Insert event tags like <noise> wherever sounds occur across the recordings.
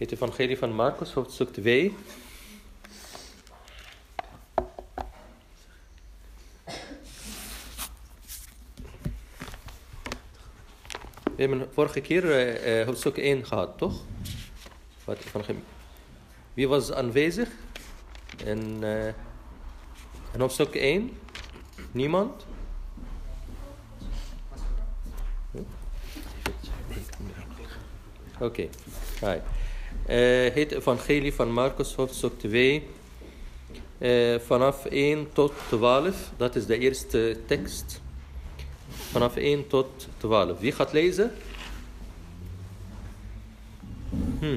Het Evangelie van Marcus, hoofdstuk 2. We hebben vorige keer uh, hoofdstuk 1 gehad, toch? Wat Wie was aanwezig? En, uh, en hoofdstuk 1? Niemand? Oké, okay. Het Evangelie van Marcus, hoofdstuk 2, uh, vanaf 1 tot 12, dat is de eerste tekst. Vanaf 1 tot 12. Wie gaat lezen? Hm.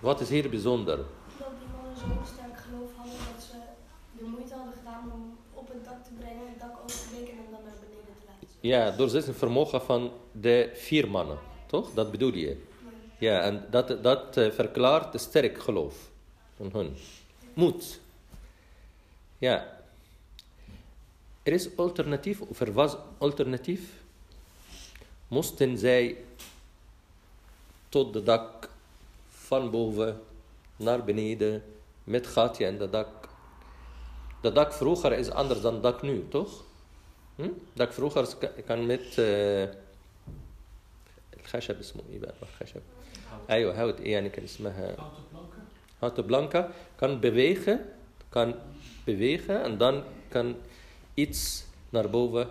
Wat is hier bijzonder? Dat die mannen zo sterk geloof hadden dat ze de moeite hadden gedaan om op het dak te brengen, het dak over te breken en dan naar beneden te laten. Ja, door het vermogen van de vier mannen, toch? Dat bedoel je? Ja, en dat, dat uh, verklaart sterk geloof van hun. Moed. Ja. Er is alternatief, of er was alternatief. Moesten zij tot de dak van boven naar beneden met gatje in de dak. De dak vroeger is anders dan dak nu, toch? Hm? dak vroeger kan met... Uh, الخشب اسمه ايه بقى الخشب ايوه هوت ايه يعني كان اسمها houten blanca kan bewegen kan bewegen en dan kan iets naar boven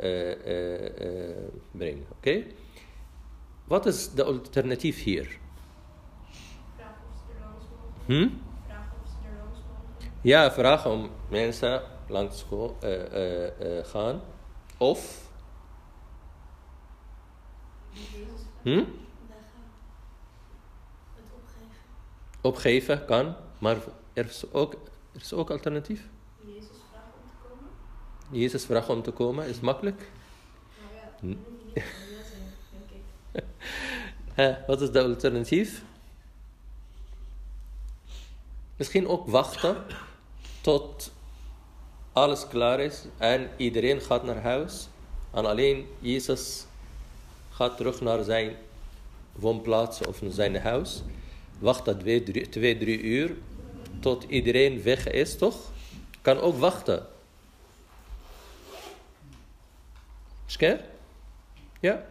uh, uh, uh, brengen oké okay? wat is de alternatief hier Hm? Ja, vragen om mensen langs school gaan. Of Hm? Opgeven kan, maar er is ook, er is ook alternatief. Jezus vragen om te komen. Jezus vragen om te komen is makkelijk. Nou ja, denk ik. <laughs> Wat is de alternatief? Misschien ook wachten tot alles klaar is en iedereen gaat naar huis. En alleen Jezus gaat terug naar zijn woonplaats of naar zijn huis. Wacht dat twee, drie, twee, drie uur tot iedereen weg is, toch? Kan ook wachten. Scher? Ja?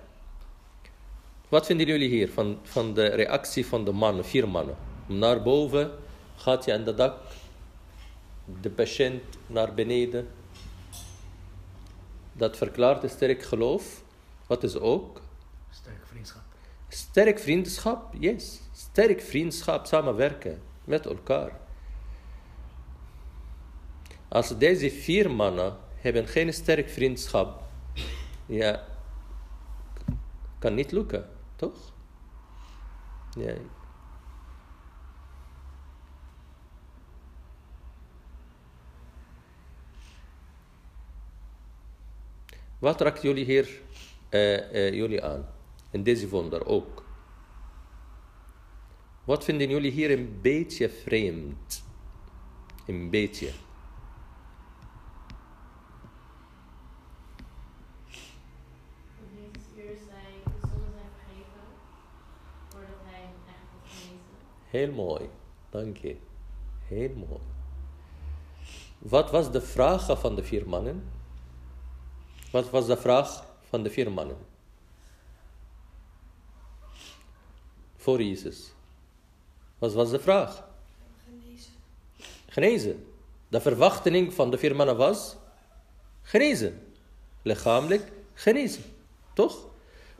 Wat vinden jullie hier van, van de reactie van de mannen, vier mannen? Naar boven gaat je aan de dak, de patiënt naar beneden. Dat verklaart een sterk geloof. Wat is ook? Sterk vriendschap. Sterk vriendschap, yes. Sterk vriendschap, samenwerken met elkaar. Als deze vier mannen hebben geen sterk vriendschap, ja, kan niet lukken, toch? Ja. Wat raakt jullie hier uh, uh, jullie aan? In deze wonder ook. Wat vinden jullie hier een beetje vreemd? Een beetje. Heel mooi, dank je. Heel mooi. Wat was de vraag van de vier mannen? Wat was de vraag van de vier mannen? Voor Jezus. Wat was de vraag? Genezen. Genezen. De verwachting van de vier mannen was genezen. Lichamelijk genezen. Toch?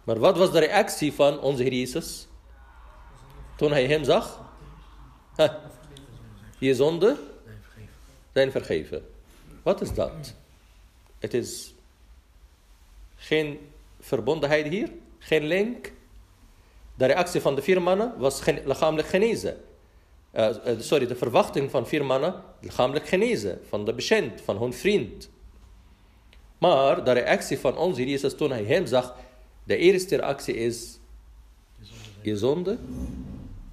Maar wat was de reactie van onze Heer Jezus? Toen hij hem zag? Huh. Je zonde zijn vergeven. Wat is dat? Het is geen verbondenheid hier, geen link. De reactie van de vier mannen was lichamelijk genezen. Uh, uh, sorry, de verwachting van vier mannen, lichamelijk genezen. Van de patiënt, van hun vriend. Maar de reactie van ons Jezus toen hij hem zag, de eerste reactie is, je zonde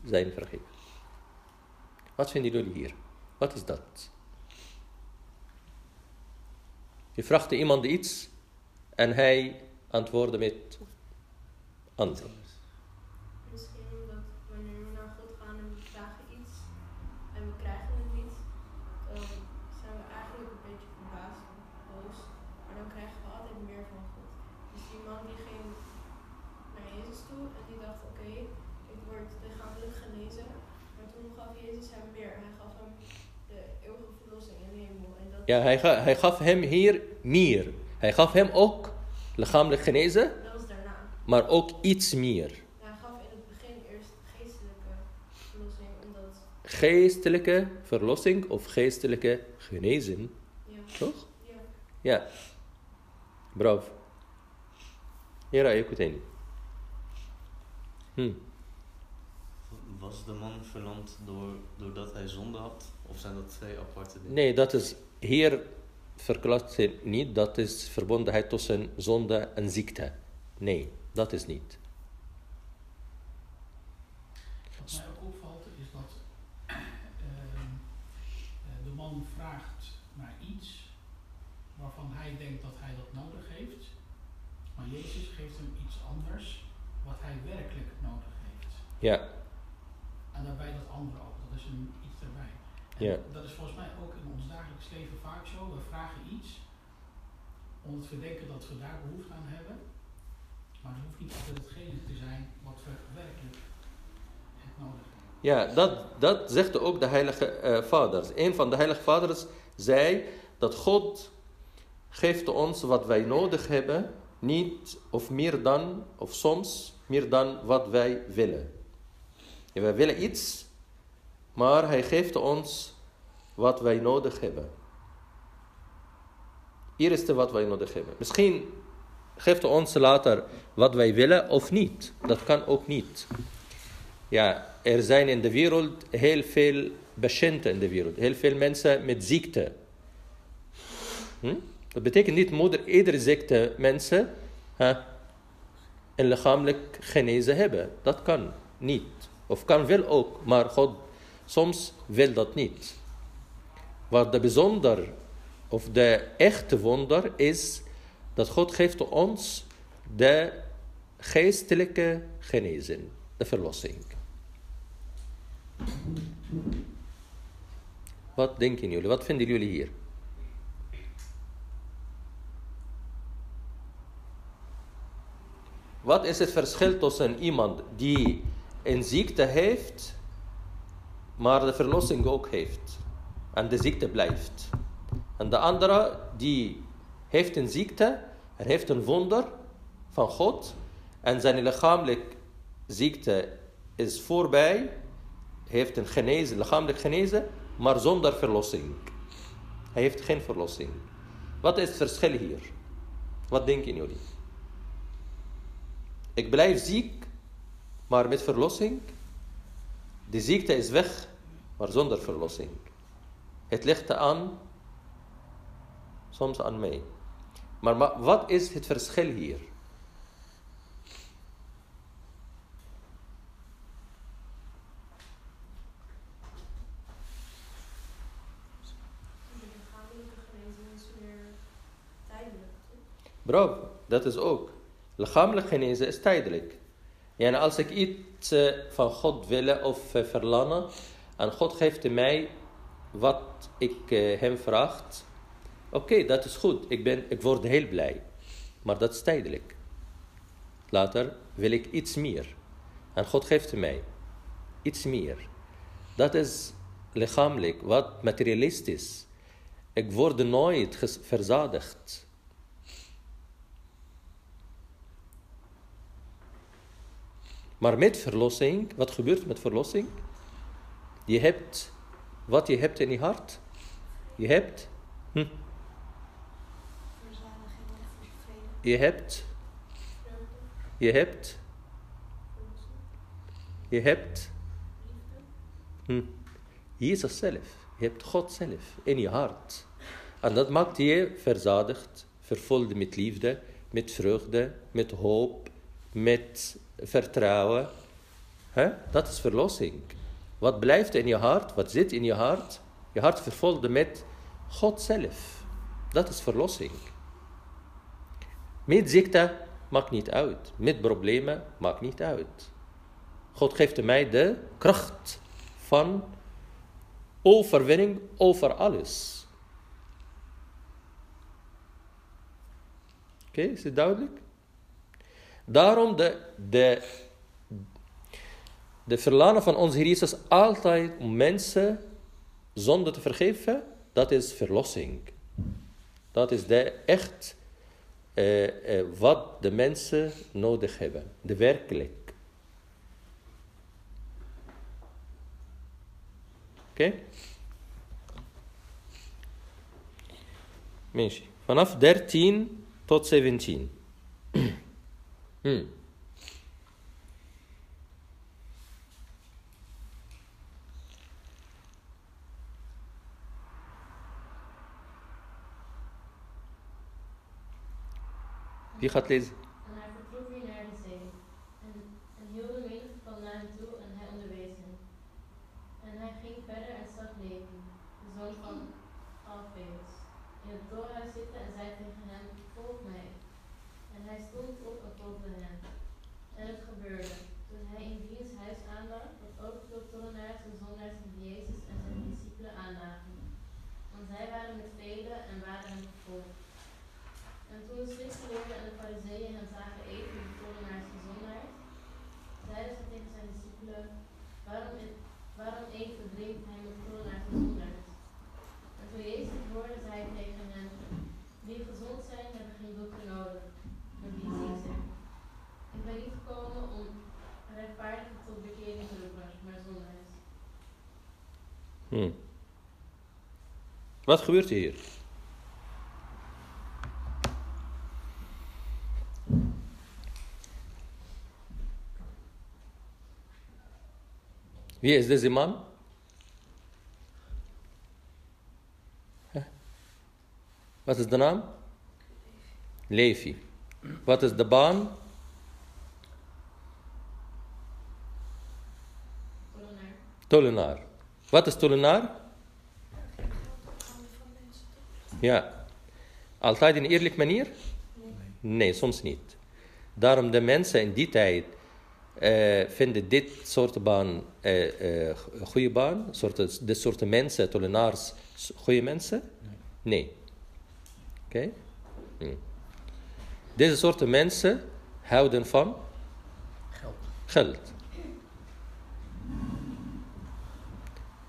zijn vergeven. Wat vinden jullie hier? Wat is dat? Je vraagt iemand iets en hij antwoordde met antwoord. Misschien dat wanneer we naar God gaan en we vragen iets en we krijgen het niet, dan zijn we eigenlijk een beetje verbaasd boos. Maar dan krijgen we altijd meer van God. Dus die man die ging naar Jezus toe en die dacht, oké, ik word lichamelijk genezen. Maar toen gaf Jezus hem meer. Hij gaf hem de eeuwige verlossing in de hemel. En dat Ja, hij, ga- hij gaf hem hier meer. Hij gaf hem ook lichamelijk genezen, maar ook iets meer. Hij gaf in het begin eerst geestelijke verlossing. Omdat... Geestelijke verlossing of geestelijke genezen. Ja. Toch? Ja. Ja. Hier Ja, ik weet niet. Hm. Was de man verlamd door, doordat hij zonde had? Of zijn dat twee aparte dingen? Nee, dat is hier verklaart hij niet. Dat is verbondenheid tussen zonde en ziekte. Nee, dat is niet. Wat mij ook opvalt is dat ehm, eh, de man vraagt naar iets waarvan hij denkt dat hij dat nodig heeft. Maar Jezus geeft hem iets anders wat hij werkelijk nodig heeft. Ja, En daarbij dat andere ook, dat is een iets erbij. En Ja. dat is volgens mij ook in ons dagelijks leven vaak zo. We vragen iets omdat we denken dat we daar behoefte aan hebben. Maar het hoeft niet altijd hetgene te zijn wat we werkelijk het nodig hebben. ja dat, dat zegt ook de Heilige eh, Vaders. Een van de Heilige Vaders zei dat God geeft ons wat wij nodig hebben, niet of meer dan, of soms meer dan wat wij willen. Ja, wij willen iets, maar Hij geeft ons wat wij nodig hebben. Eerste wat wij nodig hebben. Misschien geeft ons later wat wij willen of niet. Dat kan ook niet. Ja, er zijn in de wereld heel veel patiënten in de wereld. Heel veel mensen met ziekte. Hm? Dat betekent niet moeder iedere ziekte mensen hè, een lichamelijk genezen hebben. Dat kan niet. Of kan wel ook, maar God soms wil dat niet. Wat de bijzonder of de echte wonder is dat God geeft ons de geestelijke genezing, de verlossing. Wat denken jullie? Wat vinden jullie hier? Wat is het verschil tussen iemand die een ziekte heeft, maar de verlossing ook heeft en de ziekte blijft? En de andere die heeft een ziekte en heeft een wonder van God en zijn lichamelijk ziekte is voorbij, heeft een genezen, lichamelijk genezen, maar zonder verlossing. Hij heeft geen verlossing. Wat is het verschil hier? Wat denken jullie? Ik blijf ziek, maar met verlossing. De ziekte is weg, maar zonder verlossing. Het ligt aan, soms aan mij. Maar ma- wat is het verschil hier? Bravo, dat is ook. Lichamelijk genezen is tijdelijk. En als ik iets eh, van God wil of eh, verlangen, en God geeft mij wat ik eh, hem vraag, oké, dat is goed. Ik, ben, ik word heel blij. Maar dat is tijdelijk. Later wil ik iets meer. En God geeft mij iets meer. Dat is lichamelijk, wat materialistisch. Ik word nooit verzadigd. Maar met verlossing, wat gebeurt met verlossing? Je hebt wat je hebt in je hart. Je hebt, hm, Verzadiging of vrede. Je hebt, je hebt, je hebt hm, Jezus zelf. Je hebt God zelf in je hart. En dat maakt je verzadigd, vervuld met liefde, met vreugde, met hoop, met vertrouwen. Dat is verlossing. Wat blijft in je hart, wat zit in je hart? Je hart vervuld met God zelf. Dat is verlossing. Met ziekte maakt niet uit. Met problemen maakt niet uit. God geeft mij de kracht van overwinning over alles. Oké, is het duidelijk? Daarom de, de, de verlangen van onze Heer Jezus altijd om mensen zonde te vergeven, dat is verlossing. Dat is de echt eh, eh, wat de mensen nodig hebben. De werkelijk. Oké? Mensen, vanaf 13 tot 17. <clears throat> hmm. Wie gaat lezen? En hij vertrok weer naar de zee. En, en heel de menigte kwam naar hem toe en hij onderwees hen. En hij ging verder en zag Levi, de zoon van Alfeus, in het torenhuis zitten en zei tegen hem, volg mij. En hij stond op en volgde hen. En het gebeurde, toen hij in diens huis aanlag, dat ook veel tollenaars en zondaars met Jezus en zijn discipelen aanlagen. Want zij waren met velen en waren hem gevolgd. En toen de schriftgeleerden en de fariseeën hem zagen eten met de tollenaars en zondaars, zeiden ze tegen zijn discipelen, waarom, e- waarom eet en drinkt hij met tollenaars en zondaars? En toen Jezus het hoorde, zei hij tegen hen, wie gezond zijn, hebben geen dokter nodig, maar wie ziek zijn. Ik ben niet gekomen om rechtvaardigen tot bekering te roepen, maar zondaars. Hmm. Wat gebeurt er hier? Wie is deze man? Wat is de naam? Levi. Wat is de baan? Tollenaar. Wat is tollenaar? Geen geld ophouden van mensen toch? Ja. Altijd in een eerlijke manier? Nee, soms niet. Daarom de mensen in die tijd eh, vinden dit soort baan een goede baan. Soort, dit soort mensen, tollenaars, s- goede mensen? Nee. Oké? Hm. Deze soort mensen houden van Geld. geld.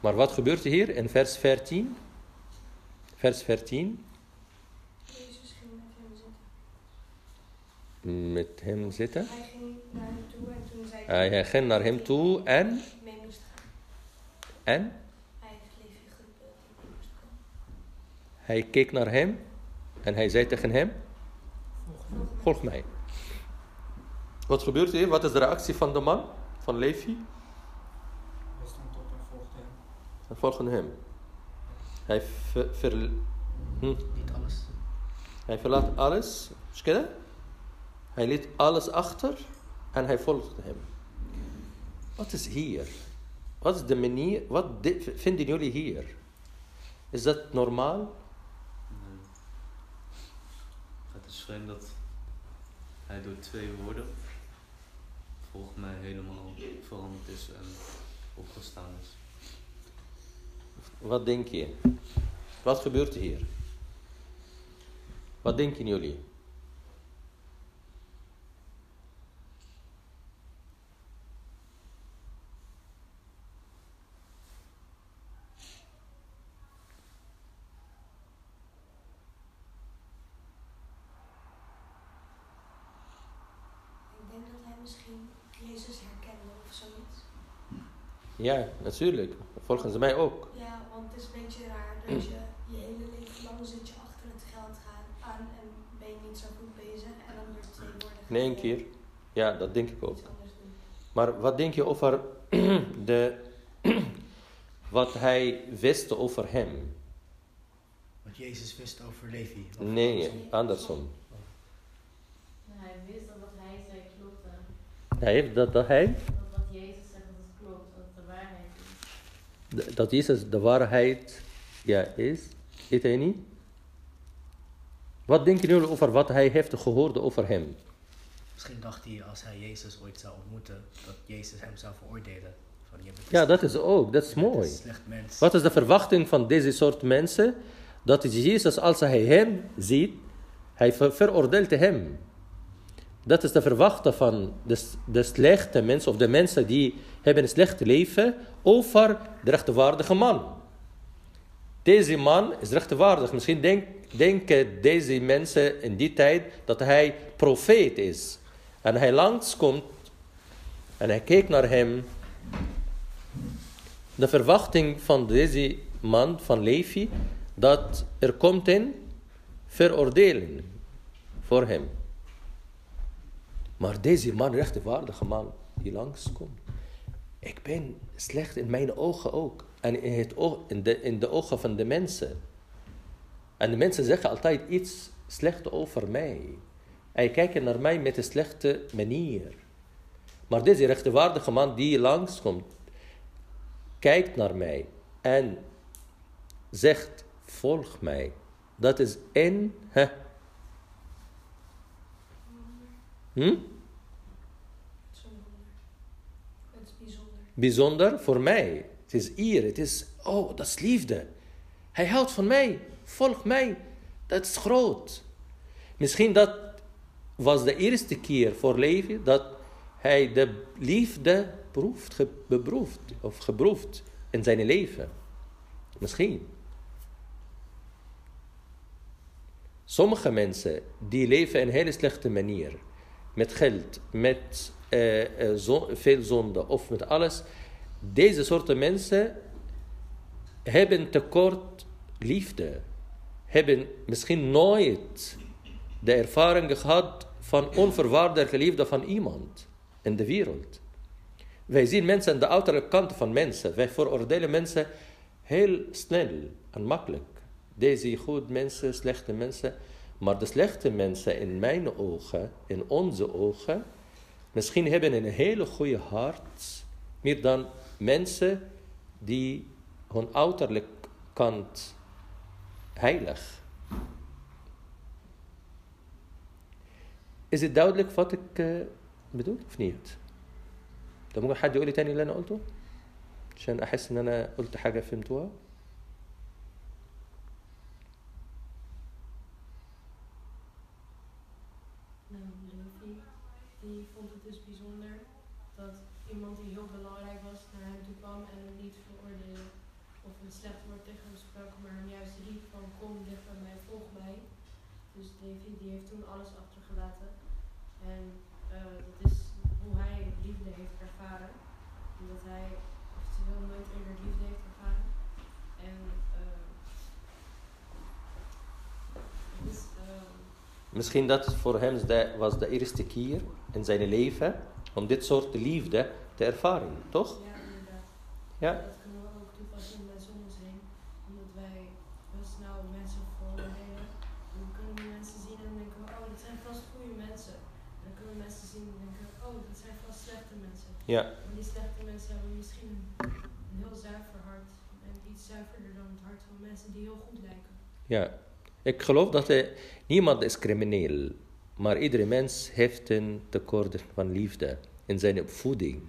Maar wat gebeurt er hier in vers 14? Vers 14. Jezus ging met hem zitten. Met hem zitten. Hij ging naar hem toe en toen zei Hij hij ging naar hem toe en, mee moest gaan. en Hij heeft Levi geroepen dat hij mee moest komen. hij keek naar hem En hij zei tegen hem, volg mij. Wat gebeurt hier? Wat is de reactie van de man, van Levi? Hij stond op en volgde hem. En volgde hem. Hij ver. Hm? Niet alles. Hij verlaat alles. Is? Hij liet alles achter en hij volgde hem. Wat is hier? Wat is de manier? Wat vinden jullie hier? Is dat normaal? Nee. Het is vreemd dat hij door twee woorden volgens mij helemaal veranderd is en opgestaan is. Wat denk je? Wat gebeurt hier? Wat denken jullie? Ik denk dat hij misschien Jezus herkende of zoiets. Ja, natuurlijk. Volgens mij ook. Het is een beetje raar dat je je hele leven lang zit je achter het geld gaan aan en ben je niet zo goed bezig en dan door twee woorden. In één keer. Ja, dat denk ik ook. Maar wat denk je over <clears throat> de, <clears throat> wat hij wist over hem? Wat Jezus wist over Levi. Of Nee, andersom. Hij wist dat wat hij zei klopte. Hij heeft dat, dat hij, Dat wat Jezus zegt, dat het klopt. Dat het de waarheid is. Dat Jezus de waarheid ja, is. Weet hij niet? Wat denken jullie over wat hij heeft gehoord over hem? Misschien dacht hij als hij Jezus ooit zou ontmoeten, dat Jezus hem zou veroordelen. Van, Ja, dat is ook, dat is mooi. Wat is de verwachting van deze soort mensen? Dat Jezus, als hij hem ziet, hij ver- veroordeelt hem. Dat is de verwachting van de, de slechte mensen, of de mensen die hebben een slecht leven, over de rechtvaardige man. Deze man is rechtvaardig. Misschien denk, denken deze mensen in die tijd dat hij profeet is. En hij langskomt en hij keek naar hem de verwachting van deze man, van Levi, dat er komt een veroordeling voor hem. Maar deze man, rechtvaardige man, die langskomt. Ik ben slecht in mijn ogen ook. En in, het in, de, in de ogen van de mensen. En de mensen zeggen altijd iets slecht over mij. En kijken naar mij met een slechte manier. Maar deze rechtvaardige man die langskomt, kijkt naar mij en zegt: Volg mij. Dat is. Hè? Hm? Het is bijzonder. Bijzonder voor mij. Het is eer. Het is. Oh, dat is liefde. Hij houdt van mij. Volg mij. Dat is groot. Misschien dat was de eerste keer voor Levi dat hij de liefde proeft, ge, beproeft of geproefd in zijn leven. Misschien. Sommige mensen die leven in een hele slechte manier, met geld, met eh, zo- veel zonde of met alles, deze soorten mensen hebben tekort liefde, hebben misschien nooit de ervaring gehad van onvoorwaardelijke liefde van iemand in de wereld. Wij zien mensen aan de uiterlijke kant van mensen. Wij veroordelen mensen heel snel en makkelijk. Deze goede mensen, slechte mensen. Maar de slechte mensen in mijn ogen, in onze ogen, misschien hebben een hele goede hart. Meer dan mensen die hun uiterlijk kant heilig. Is het duidelijk wat ik uh, bedoel of niet؟ طب ممكن حد يقول لي تاني اللي انا قلته عشان احس ان انا قلت حاجه فهمتوها Misschien dat voor hem de, was de eerste keer in zijn leven om dit soort liefde te ervaren, toch? ja, inderdaad. Ja. Dat kunnen we ook toepassen met om ons heen. Omdat wij heel snel mensen veroordelen. En dan kunnen we mensen zien en denken we, oh, dat zijn vast goede mensen. En dan kunnen we mensen zien en denken, oh, dat zijn vast slechte mensen. Ja, Maar die slechte mensen hebben misschien een heel zuiver hart. En iets zuiverder dan het hart van mensen die heel goed lijken. ja. Ik geloof dat er, niemand is crimineel, maar iedere mens heeft een tekort van liefde in zijn opvoeding.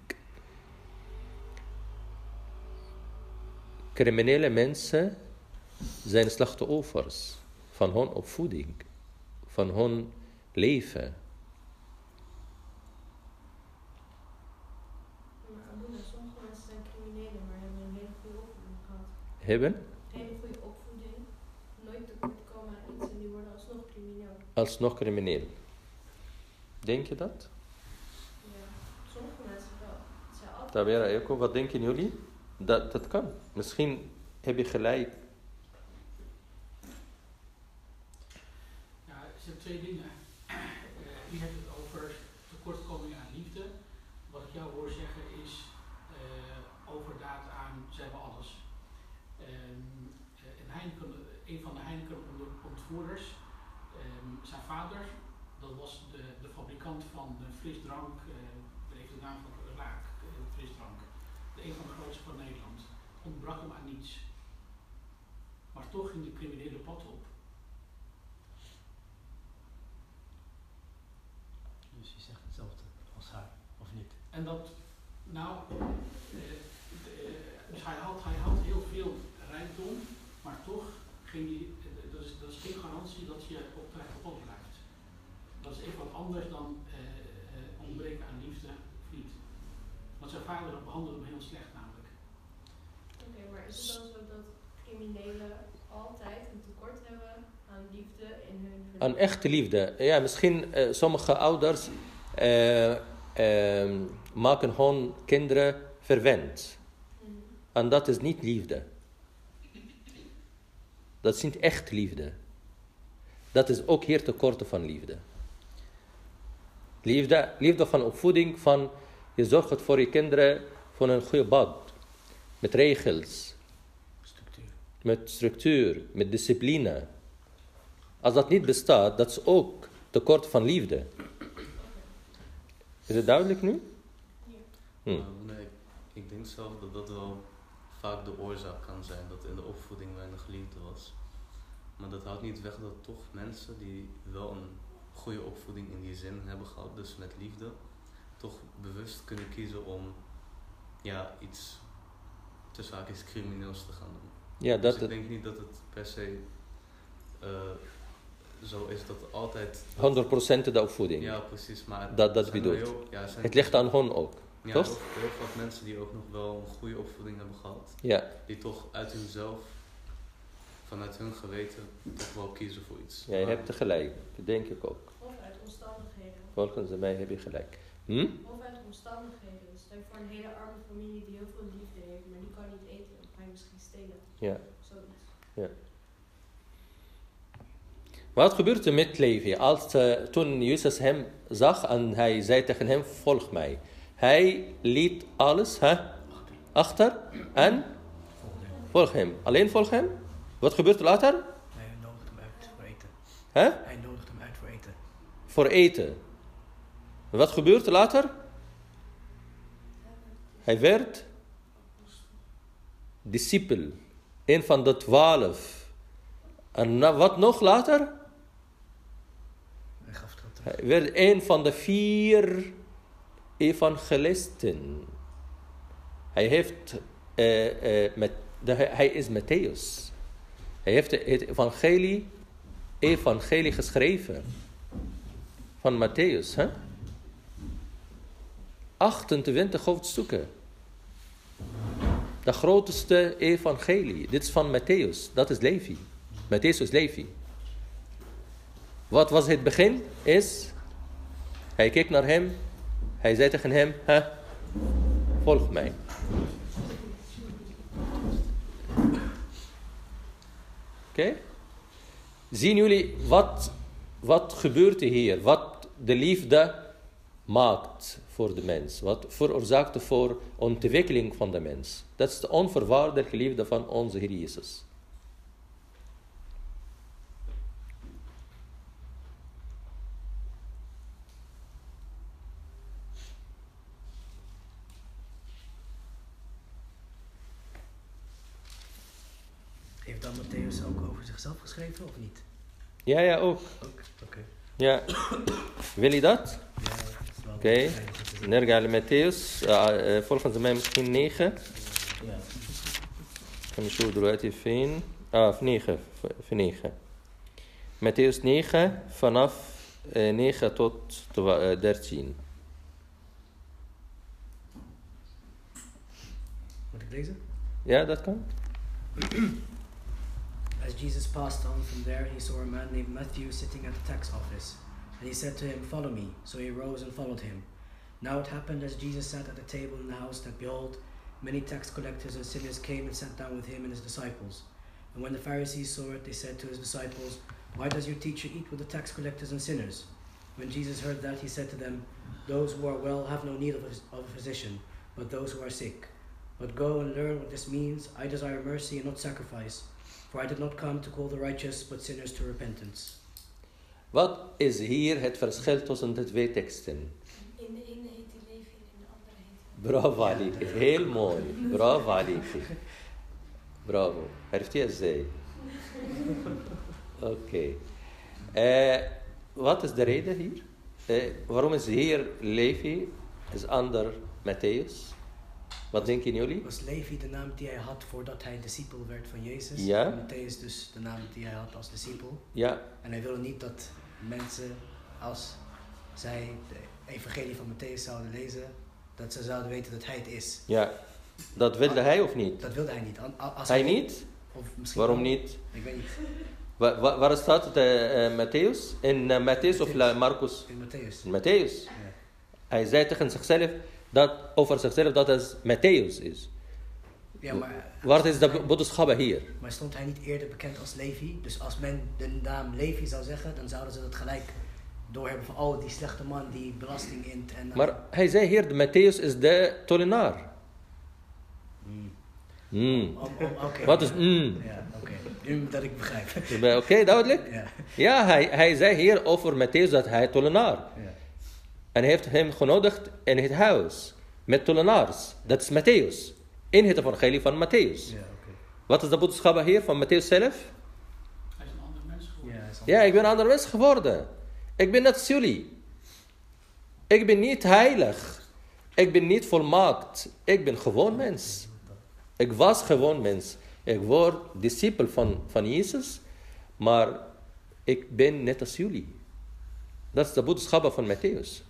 Criminele mensen zijn slachtoffers van hun opvoeding, van hun leven. Maar sommige mensen zijn criminelen, maar hebben een hele goede opvoeding gehad. Hebben Een hele goede opvoeding, nooit tekort komen aan iets en die worden alsnog crimineel. Alsnog crimineel. Denk je dat? Ja, sommige mensen wel. Het zijn altijd Tabera Eko, wat denken jullie? Dat, dat kan. Misschien heb je gelijk. Ja, er zijn twee dingen. Eh, u hebt het over tekortkoming aan liefde. Wat ik jou hoor zeggen is eh, overdaad aan ze hebben alles. Ehm, eh, een, Heineken, een van de Heineken ont- ontvoerders, ehm, zijn vader, dat was de, de fabrikant van de frisdrank, eh even de naam van Raak, eh, frisdrank. De een van de grootste van Nederland. Ontbrak hem aan niets. Maar toch ging de criminele pad op. Dus je zegt hetzelfde als haar, of niet? En dat, nou, Vader behandelde hem heel slecht namelijk. Oké, maar is het dan zo dat criminelen altijd een tekort hebben aan liefde in hun verleden? Een echte liefde. Ja, misschien eh, sommige ouders eh, ehm, maken hun kinderen verwend. Mhm. En dat is niet liefde. Dat is niet echt liefde. Dat is ook hier tekorten van liefde. Liefde, liefde van opvoeding, van je zorgt voor je kinderen voor een goede bad. Met regels, Structuur. met structuur, met discipline. Als dat niet bestaat, dat is ook tekort van liefde. Is het duidelijk nu? Hm. Maar nee, ik denk zelf dat dat wel vaak de oorzaak kan zijn, dat in de opvoeding weinig liefde was. Maar dat houdt niet weg dat toch mensen die wel een goede opvoeding in die zin hebben gehad, dus met liefde, toch bewust kunnen kiezen om ja, iets tussen haakjes crimineels te gaan doen. Ja, dus dat ik het denk niet dat het per se eh, zo is dat altijd... 100% de opvoeding. Ja, precies. Maar Dat- dat bedoelt. wel heel- ja, zijn Het ligt aan hun ook. ja, toch? Heel, heel veel mensen die ook nog wel een goede opvoeding hebben gehad, Ja, die toch uit hunzelf, vanuit hun geweten, toch wel kiezen voor iets. ja je Maar- hebt gelijk. Dat denk ik ook. Of uit omstandigheden. Volgens mij heb je gelijk. Hm? Of uit omstandigheden. Dus stel voor een hele arme familie die heel veel liefde heeft, maar die kan niet eten. Kan je misschien stelen. Ja. Zoiets. Wat gebeurt er met Levi als eh, toen Jezus hem zag en hij zei tegen hem, volg mij. Hij liet alles hè, achter en volg hem. Alleen volg hem? Wat gebeurt er later? Hij nodigt hem uit voor eten. Hè? Hij nodigt hem uit voor eten. Voor eten. Wat gebeurt er later? Hij werd discipel. Een van de twaalf. En wat nog later? Hij gaf werd een van de vier evangelisten. Hij heeft, eh, eh, met, de, hij is Matthäus. Hij heeft het evangelie, evangelie geschreven. Van Matthäus, hè? 28 hoofdstukken. De grootste evangelie. Dit is van Matthäus. Dat is Levi. Matthäus is Levi. Wat was het begin? Is, hij keek naar hem. Hij zei tegen hem, hè, volg mij. Oké? Zien jullie wat, wat gebeurt er hier? Wat de liefde maakt voor de mens. Wat veroorzaakt voor ontwikkeling van de mens. Dat is de onvoorwaardelijke liefde van onze Heer Jezus. Heeft dan Matthäus ook over zichzelf geschreven of niet? Ja, ja, ook. Ja. Wil je dat? Ja, dat is wel Oké. fijn om te zien. Nerga al Matthäus. آه، volgens mij misschien 9. Ja. Kan je zo دلوقتي فين؟ Ah, 9. Voor 9. Matthäus 9 vanaf eh, 9 tot twa- eh, 13. Moet ik lezen? Ja, dat kan. As Jesus passed on from there, he saw a man named Matthew sitting at the tax office. And he said to him, Follow me. So he rose and followed him. Now it happened as Jesus sat at the table in the house that behold, many tax collectors and sinners came and sat down with him and his disciples. And when the Pharisees saw it, they said to his disciples, Why does your teacher eat with the tax collectors and sinners? When Jesus heard that, he said to them, Those who are well have no need of a, of a physician, but those who are sick. But go and learn what this means. I desire mercy and not sacrifice. For I did not come to call the righteous, but sinners to repentance. Wat is hier het verschil tussen de twee teksten? In de ene heet hij leven, in de andere heet Bravo Aliki, heel mooi. Bravo Aliki. Bravo. Heeft hij zij? <laughs> Oké. Okay. Wat is de reden hier? Uh, waarom is hier Levi, is ander Matthäus? Wat denken jullie Was Levi de naam die hij had voordat hij discipel werd van Jezus? Ja. Matthäus dus de naam die hij had als discipel. ja En hij wilde niet dat mensen, als zij de evangelie van Matthäus zouden lezen, dat ze zouden weten dat hij het is. ja dat wilde hij of niet Dat wilde hij niet. Als hij niet Of misschien waarom wel. niet Ik weet niet. Wa- wa- waar staat het eh, Matthäus in eh, Matthäus of La- Marcus In Matthäus. in Matthäus Ja. Hij zei tegen zichzelf dat over zichzelf dat het Matthäus is. Ja, maar, Wat is de boodschap hier? maar stond hij niet eerder bekend als Levi? Dus als men de naam Levi zou zeggen, dan zouden ze dat gelijk doorhebben van, oh, die slechte man die belasting int. En Maar hij zei hier, Matthäus is de tollenaar. Mm. Oké. Wat is mm? Ja, oké. Nu dat ik begrijp. Oké, duidelijk? Ja, Ja, hij, hij zei hier over Matthäus dat hij tollenaar. ja. En hij heeft hem genodigd in het huis. Met tollenaars. Dat is Matthäus. In het evangelie van Matthäus. Ja. Wat is de boodschap hier van Matthäus zelf? Hij is een ander mens geworden. Ja, ik ben een ander mens geworden. Ik ben net als jullie. Ik ben niet heilig. Ik ben niet volmaakt. Ik ben gewoon mens. Ik was gewoon mens. Ik word discipel van, van Jezus. Maar ik ben net als jullie. Dat is de boodschap van Matthäus.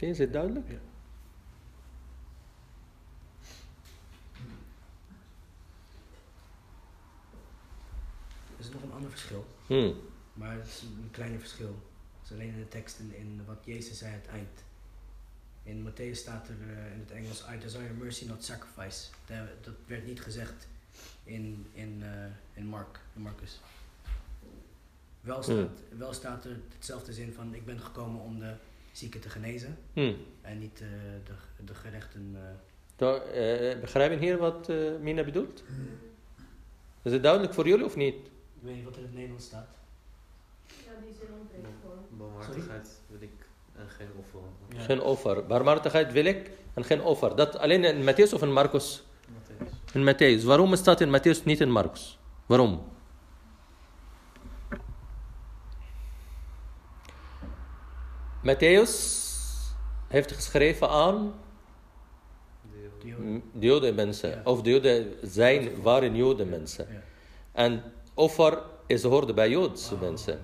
Oké, is het duidelijk? Ja. Er is nog een ander verschil, Hmm. maar het is een kleiner verschil. Het is alleen in de tekst in, in wat Jezus zei aan het eind. In Matthäus staat er eh, in het Engels, I desire mercy, not sacrifice. Dat, dat werd niet gezegd in, in, eh, in, Mark, in Marcus. Wel staat, wel staat er hetzelfde zin van, ik ben gekomen om de zieken te genezen. Hmm. En niet eh, de, de gerechten. eh, Dan, eh, begrijpen hier wat eh, Mina bedoelt? Is het duidelijk voor jullie of niet? ik weet niet wat er in het Nederlands staat. Ja, die zin ontbreekt gewoon. Barmhartigheid wil ik en geen offer. Ja. Geen offer. Barmhartigheid wil ik en geen offer. Dat alleen in Matthäus of in Marcus? Matthäus. In Matthäus. Waarom staat in Matthäus niet in Marcus? Waarom? Matthäus heeft geschreven aan De Joden. de Joden mensen. Ja. Of de Joden zijn, waren Joden mensen. Ja. En offer is hoorde bij Joodse Oh. mensen.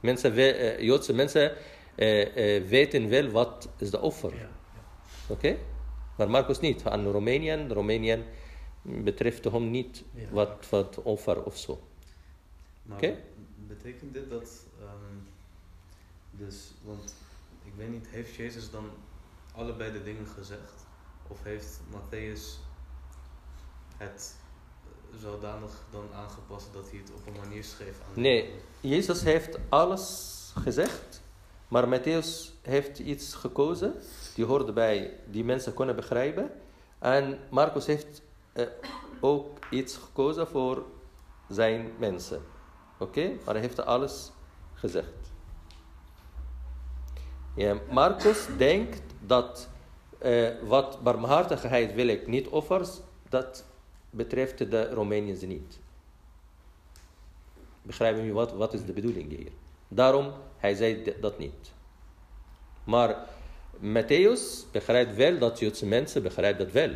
mensen we- eh, Joodse mensen eh, eh, weten wel wat is de offer. Ja. Oké? Maar Marcus niet. Aan Roemenië, Roemenië betreft hem niet wat, wat offer of zo. Oké. betekent dit dat, ehm, dus, want ik weet niet, heeft Jezus dan allebei de dingen gezegd? Of heeft Matthäus het zodanig dan aangepast dat hij het op een manier schreef aan Nee? Jezus heeft alles gezegd, maar Matthäus heeft iets gekozen die hoorde bij die mensen kunnen begrijpen. En Marcus heeft eh, ook iets gekozen voor zijn mensen. Oké, maar hij heeft alles gezegd. Ja, Marcus denkt dat eh, wat barmhartigheid wil ik niet offers, dat betreft de Romeiniërs niet. Begrijpen jullie wat, wat is de bedoeling hier? Daarom, hij zei dat niet. Maar Matthäus begrijpt wel dat Joodse mensen begrijpen dat wel.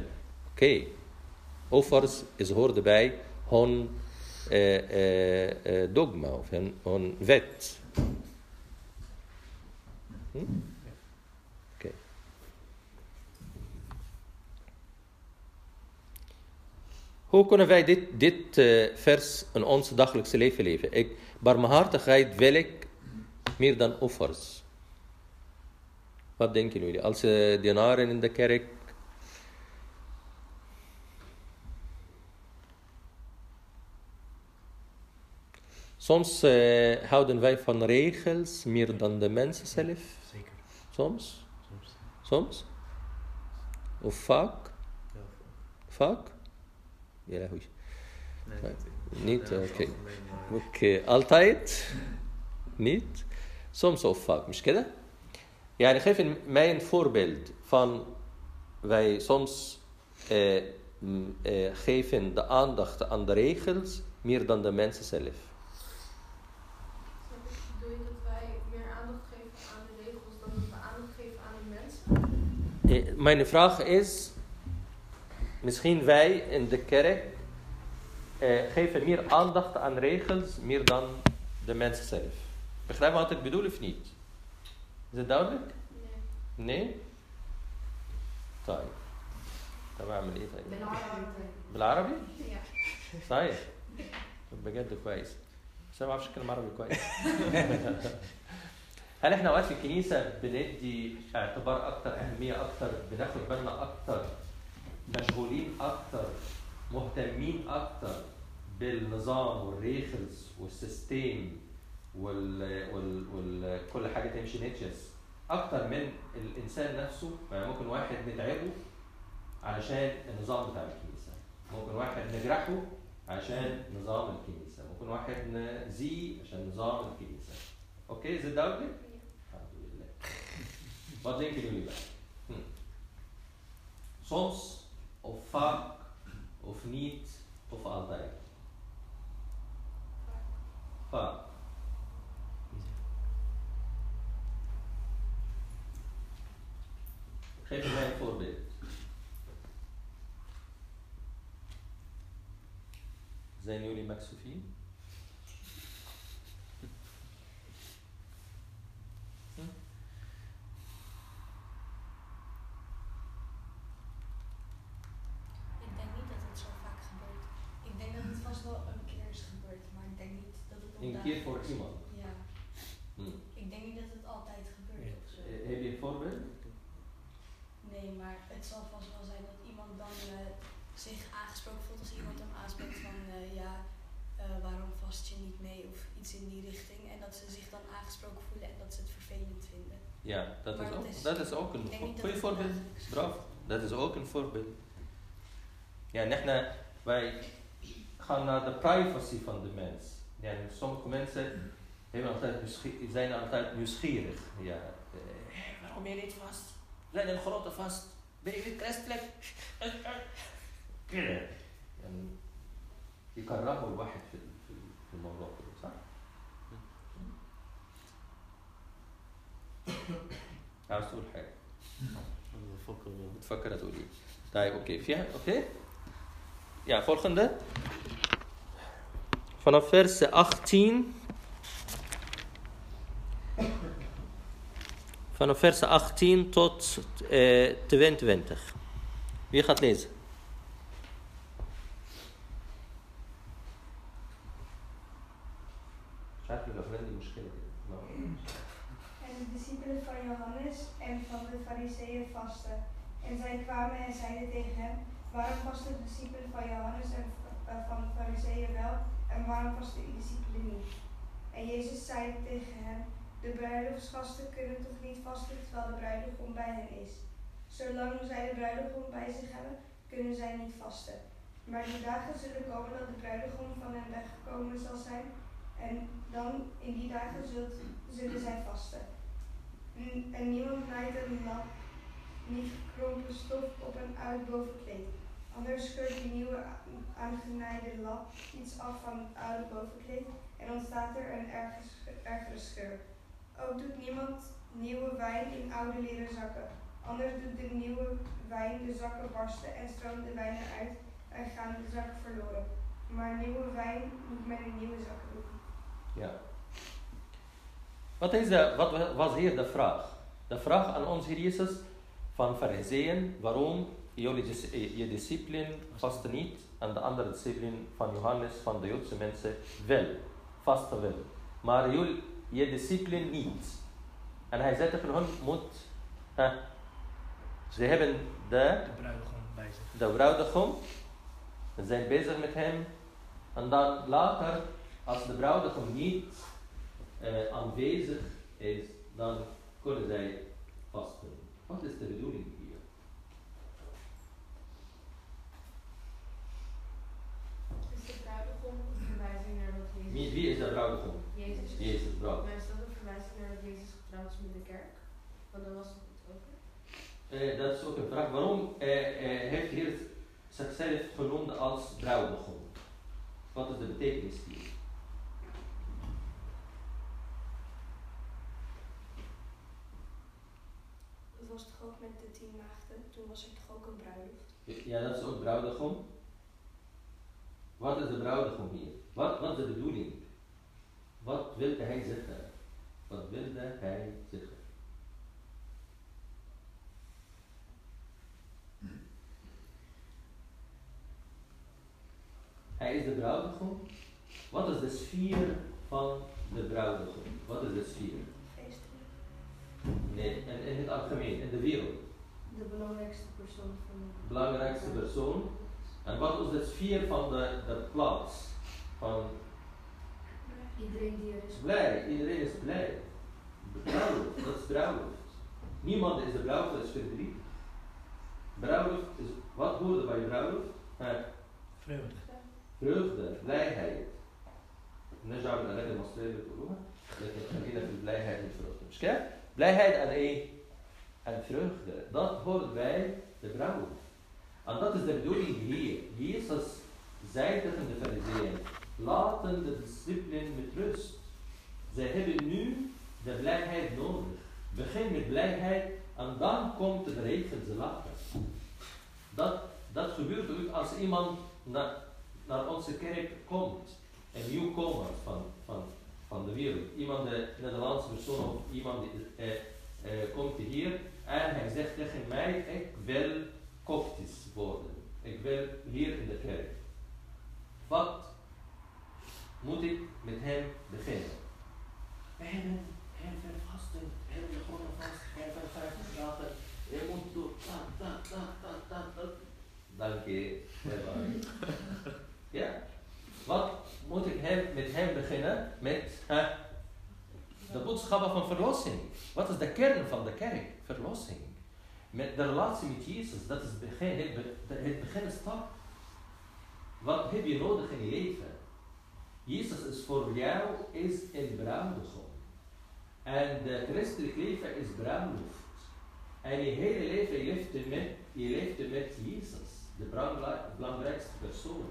Oké, offers is hoorde bij hun eh, eh, dogma of hun, hun wet. Hm? Oké. Hoe kunnen wij dit, dit eh, vers in ons dagelijkse leven leven? Ik, barmhartigheid wil ik meer dan offers. Wat denken jullie? Als uh, dienaren in de kerk. Soms eh, houden wij van regels meer dan de mensen zelf. Zeker. Soms? Soms. Of vaak? Ja. Vaak? Ja, goed. Nee, niet? Oké. Oké, altijd? niet? Soms of vaak, misschien? Ja, ik geef mij een voorbeeld van wij soms eh, eh, geven de aandacht aan de regels meer dan de mensen zelf. Mijn vraag is, misschien wij in de kerk eh, geven meer aandacht aan regels meer dan de mensen zelf. Begrijp je wat ik bedoel of niet? Is het duidelijk? Nee. Nee؟ طيب طب اعمل ايه طيب؟ بالعربي بالعربي؟ Ja. صحيح طب بجد كويس بس انا ما بعرفش اتكلم عربي كويس هل إحنا اوقات في الكنيسة بندي اعتبار أكتر أهمية أكتر بناخد بالنا أكتر مشغولين أكتر مهتمين أكتر بالنظام والريخلز والسيستم وال وال وال كل حاجة تمشي نتشس أكتر من الإنسان نفسه يعني ممكن واحد ندعبه علشان النظام بتاع الكنيسة. ممكن واحد نجرحه عشان نظام الكنيسة. ممكن واحد نزيه عشان نظام الكنيسة. أوكي؟ الحمد لله wat denken jullie bij hm. soms of vaak of niet of altijd vaak geef mij een voorbeeld Zijn jullie Maxofien? Hm? Ik denk niet dat het zo vaak gebeurt. Ik denk dat het vast wel een keer is gebeurd, maar ik denk niet dat het op Een dagelijks- keer voor iemand. Ja. Hm. Ik denk niet dat het altijd gebeurt of zo. Eh, Heb je een voorbeeld? Nee, maar het zal vast wel zijn dat iemand dan eh, zich aangesproken voelt als iemand hem aanspreekt van eh, ja, eh, waarom vast je niet mee of iets in die richting. En dat ze zich dan aangesproken voelen en dat ze het vervelend vinden. Ja, dat Maar is dat ook, is- dat is ook een ik denk niet dat goede het voorbeeld. dagelijks is. Bravo. Dat is ook een voorbeeld. Ja, نحن wij gaan naar de privacy van de mens. Ja, sommige mensen hebben altijd nieuwsgie- zijn altijd nieuwsgierig. Ja, eh, waarom ben je niet vast? We zijn een grote vast. Ben je niet christelijk? كده يعني يكرهوا الواحد في في في الموضوع كده صح؟ عاوز تقول حاجة بفكر بتفكر تقول ايه طيب اوكي فيها اوكي ja volgende vanaf vers 18 vanaf vers 18 tot eh, 22 wie gaat lezen Waarom vasten de discipelen van Johannes en eh, van de fariseeën wel en waarom vasten uw discipelen niet? En Jezus zei tegen hen, de bruiloftsgasten kunnen toch niet vasten terwijl de bruidegom bij hen is. Zolang zij de bruidegom bij zich hebben, kunnen zij niet vasten. Maar die dagen zullen komen dat de bruidegom van hen weggekomen zal zijn en dan in die dagen zult, zullen zij vasten. En, niemand naait een lap, niet gekrompen stof op een oud bovenkleed. Anders scheurt die nieuwe aangenaaide lap iets af van het oude bovenkleed en ontstaat er een ergere scheur. Ook doet niemand nieuwe wijn in oude leren zakken. Anders doet de nieuwe wijn de zakken barsten en stroomt de wijn eruit en gaan de zakken verloren. Maar nieuwe wijn moet men in nieuwe zakken doen. Ja. Wat, is de, wat was hier de vraag? De vraag aan ons Jezus van Fariseeën, waarom jullie eh, je discipelen vasten niet en de andere discipelen van Johannes, van de Joodse mensen, wel, vasten wel. Maar jullie, je discipelen niet. En hij zei tegen hen, moet, hè, ze hebben de De bruidegom bij zich. de bruidegom. We zijn bezig met hem. En dan later, als de bruidegom niet eh, aanwezig is, dan kunnen zij vasten. Wat is de bedoeling hier? Is de bruidegom een verwijzing naar dat Jezus... Wie, wie is de bruidegom? Jezus. Jezus, bruid. Maar is dat een verwijzing naar dat Jezus getrouwd is met de kerk? Want dan was het het ook. Eh, dat is ook een vraag. Waarom eh, eh, heeft hier zichzelf genoemd als bruidegom? Wat is de betekenis hier? Het was toch ook met de tien maagden? Toen was er toch ook een bruiloft? Ja, dat is ook bruidegom. Wat is de bruidegom hier? Wat, wat is de bedoeling? Wat wilde hij zeggen? Wat wilde hij zeggen? Hij is de bruidegom. Wat is de sfeer van de bruidegom? Wat is de sfeer? Feestelijk. Nee, in, in het algemeen, in de wereld. De belangrijkste persoon van de Belangrijkste persoon. En wat is de sfeer van de, de plaats? Van Iedereen die er is. blij, iedereen is blij. Bruiloft, dat is bruiloft. Niemand is de bruiloft, dat is verdriet. Bruiloft is, wat hoorde bij bruiloft? Eh, Vreugde. vreugde, blijheid. نرجع من الأغاني المصرية اللي بتقولوها لكن خلينا في blijheid en vreugde. مش كده؟ Blijheid en ايه؟ En vreugde. Dat hoort bij de bruiloft. En dat is de bedoeling hier. Jezus zei tegen de fariseeën, laten de discipelen met rust. Zij hebben nu de blijheid nodig. Begin met blijheid en dan komt de regen ze later. Dat, dat gebeurt ook als iemand naar, naar onze kerk komt. Een nieuwkomer van, van, van de wereld. Iemand, de Nederlandse persoon of iemand die eh, eh, komt hier en hij zegt tegen mij, ik wil koptisch worden. Ik wil hier in de kerk. Wat moet ik met hem beginnen? We hebben heel veel vasten, heel veel gewone vast, heel veel 50 dagen. Je moet doen dat, dat, dat, dat, dat, dat. Dank je. Ja. Wat moet ik hem, met hem beginnen? Met hè, de boodschappen van verlossing. Wat is de kern van de kerk? Verlossing. Met de relatie met Jezus, dat is het begin, het, het begin stap. Wat heb je nodig in je leven? Jezus is voor jou is een bruidegom. En de christelijk leven is bruiloft. En je hele leven leeft met, je leeft met Jezus, de belangrijkste persoon.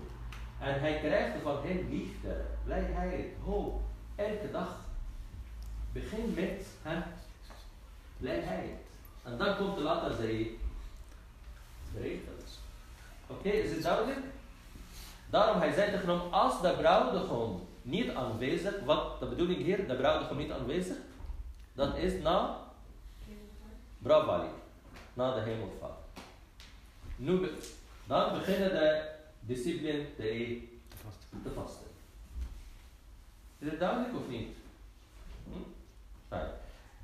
En hij krijgt van hem liefde, blijheid, hoop, elke dag. Begin met hè, blijheid. En dan komt er later de de regels. Oké, is het duidelijk? Daarom hij zei tegen hem, als de bruidegom niet aanwezig, wat de bedoeling hier, de bruidegom niet aanwezig, dan is na Bravali, na de hemelvaart. Nu, dan beginnen de discipelen te, te vasten. Is het duidelijk of niet? Hm?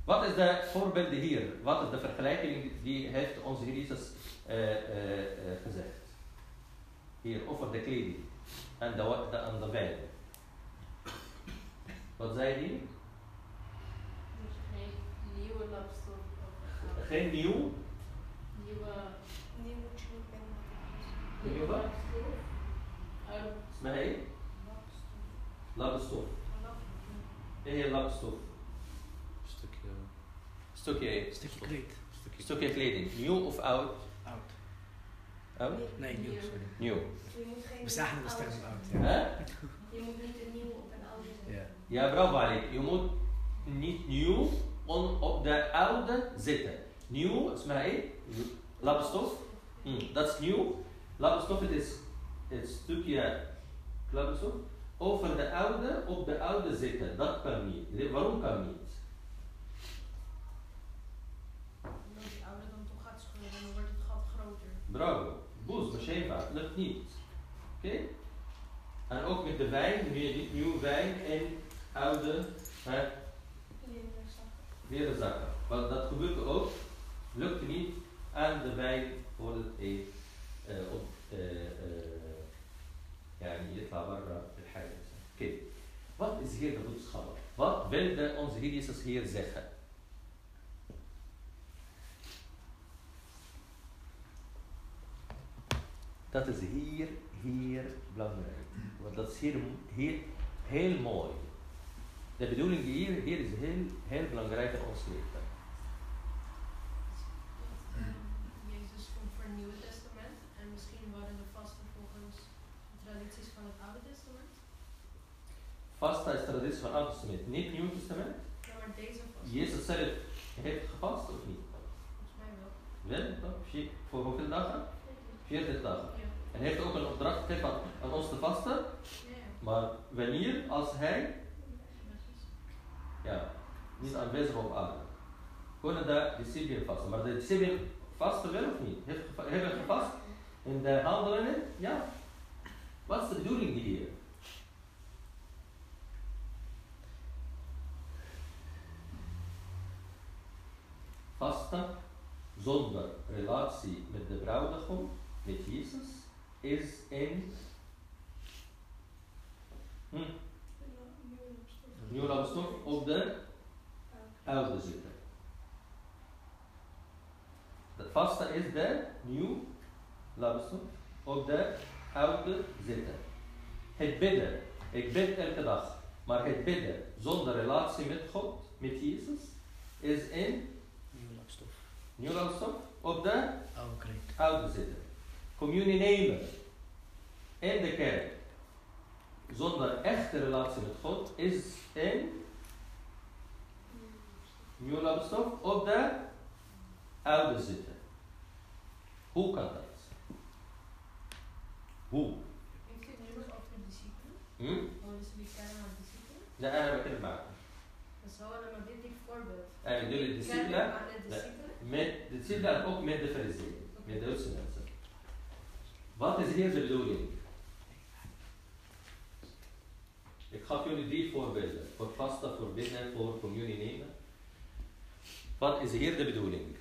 Wat is de voorbeelden hier? Wat is de vergelijking die heeft onze Jezus eh, gezegd? Hier, over de kleding. En de, wa- de, en de wijn. Wat zei die? Dus geen nieuwe labstof of Geen nieuw. nieuwe Nieuw moet je niet binnen. Nieuwe wat? labstof. Oude Nee, labstof. Nee, labstof. Stukje, Stukje, Stukje kleed. stukje. stukje kleding. Nieuw of Oh? Nee, nieuw, sorry. Nieuw. We zagen de stem oud. Je moet niet een nieuw op een oude zitten. Ja, ja bravo Ali. Je moet niet nieuw op de oude zitten. Nieuw, Ismail, labstof. Lapstof. Hm, dat is nieuw. Labstof is het stukje labstof. Over de oude, op de oude zitten. Dat kan niet. Waarom kan niet? Bravo. Boos, maar Het lukt niet. Oké? En ook met de wijn, weer nieuw wijn en oude hè, Leren zakken. leren zakken. Want dat gebeurt ook. Lukt niet. En de wijn wordt het eh, eh, op. eh, eh, يعني يطلع برا الحاجة. Oké. Wat is hier de boodschap? Wat wilde onze Heer Jezus hier zeggen? Dat is hier, hier belangrijk. Want dat is hier, hier heel mooi. De bedoeling hier, hier is heel, heel belangrijk in ons leven. Jezus komt voor het Nieuwe Testament en misschien waren de vasten volgens de tradities van het Oude Testament. Vasta is traditie van Oude Testament, niet Nieuw Testament. Ja, maar deze vast. Jezus zelf heeft gevast of niet? Volgens mij wel. Wel, toch? Vier- Voor hoeveel dagen? 40 dagen. En hij heeft ook een opdracht gegeven aan, aan ons te vasten. Maar wanneer? Als hij ja, niet aanwezig op aarde. Kunnen de discipelen vasten. Maar de discipelen vasten wel of niet? Heeft Hebben gevast? En de handelingen? Ja. Wat is de bedoeling hier? Vasten zonder relatie met de bruidegom, met Jezus, is hm, nieuw labstof op de oude zitten. Het vaste is de nieuw labstof op de oude zitten. Het bidden, ik bid elke dag, maar het bidden zonder relatie met God, met Jezus, is lapstof. nieuw labstof op de oude zitten. Communie nemen in de kerk zonder echte relatie met God is een nieuw labstof op de oude zitten. Hoe kan dat? Hoe? U het nu over de discipelen? Hm? Discipelen? De eigenlijk kunnen maken. Dat wel een biblisch voorbeeld. En Kennen discipelen met de discipelen en ook met de fariseeën, met de mensen. Wat is hier de bedoeling? Ik ga jullie drie voorbeelden. Voor pasta, voor binnen, voor communie nemen. Wat is hier de bedoeling?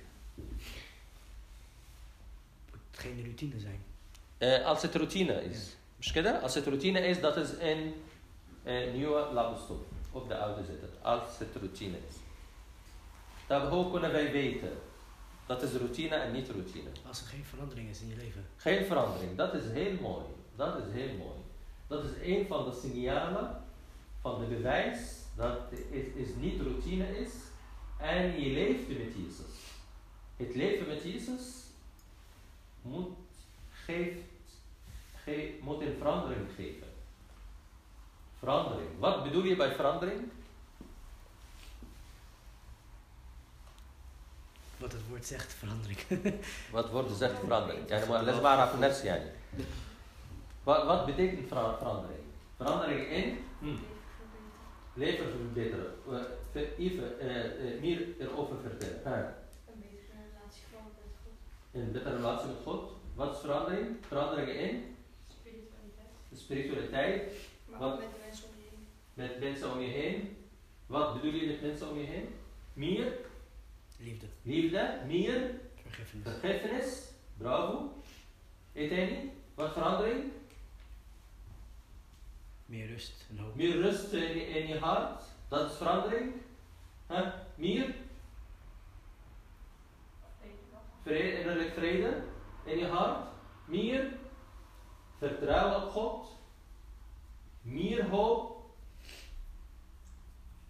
Het geen routine zijn. Eh, als het routine is. Ja. Als het routine is, dat is een, een nieuwe labelstof. Op de oude zitten. Als het routine is. Dan hoe kunnen wij weten dat is routine en niet routine. Als er geen verandering is in je leven. Geen verandering, dat is heel mooi. Dat is heel mooi. Dat is een van de signalen van de bewijs dat het is, niet routine is en je leeft met Jezus. Het leven met Jezus moet, geeft, ge, moet een verandering geven. Verandering. Wat bedoel je bij verandering? wat het woord zegt, verandering. <laughs> wat het woord zegt, verandering. Ja, maar les maar af en yani. Wat, wat betekent verandering? Verandering in hm. leven verbeteren. Eh, even eh, eh, meer erover vertellen. Een betere relatie met God. Een betere relatie met God. Wat is verandering? Verandering in? Spiritualiteit. Spiritualiteit. Maar wat? met mensen om je heen. Met mensen om je heen. Wat bedoel je met mensen om je heen? Meer? Liefde. liefde, meer Vergiffenis. vergiffenis. Bravo. Eet niet? Wat verandering? Meer rust en hoop. Meer rust in je, in je hart. Dat is verandering. Huh? Meer vrede, innerlijk vrede in je hart. Meer vertrouwen op God. Meer hoop.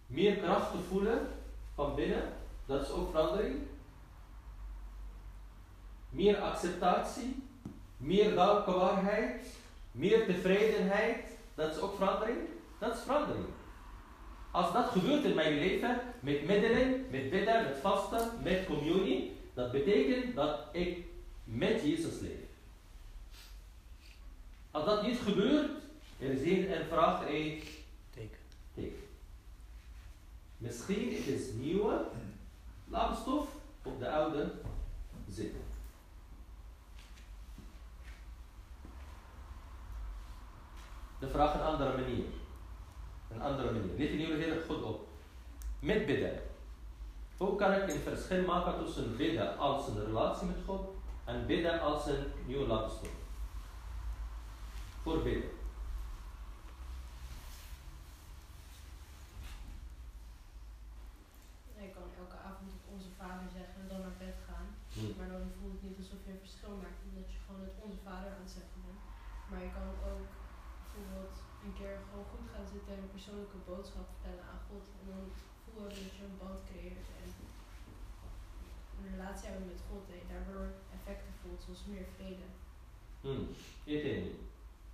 Meer kracht te voelen van binnen. Dat is ook verandering. Meer acceptatie. Meer dankbaarheid. Meer tevredenheid. Dat is ook verandering. Dat is verandering. Als dat gebeurt in mijn leven, met middelen, met bidden, met vasten, met communie, dat betekent dat ik met Jezus leef. Als dat niet gebeurt, er is hier een vraag, een Teken. teken. Misschien is nieuwe lampstof op de oude zitten. De vraag een andere manier. Een andere manier. Let jullie heel goed op. Met bidden. Hoe kan ik een verschil maken tussen bidden als een relatie met God en bidden als een nieuwe lampstof? Voor bidden. Je kan elke avond op onze vader zeggen en dan naar bed gaan. Hm. Maar dan voelt het niet alsof je een verschil maakt, omdat je gewoon het onze vader aan het zeggen bent. Maar je kan ook bijvoorbeeld een keer gewoon goed gaan zitten en een persoonlijke boodschap vertellen aan God. En dan voel je dat je een band creëert en een relatie hebben met God en je daardoor effecten voelt, zoals meer vrede. Hmm. Eten.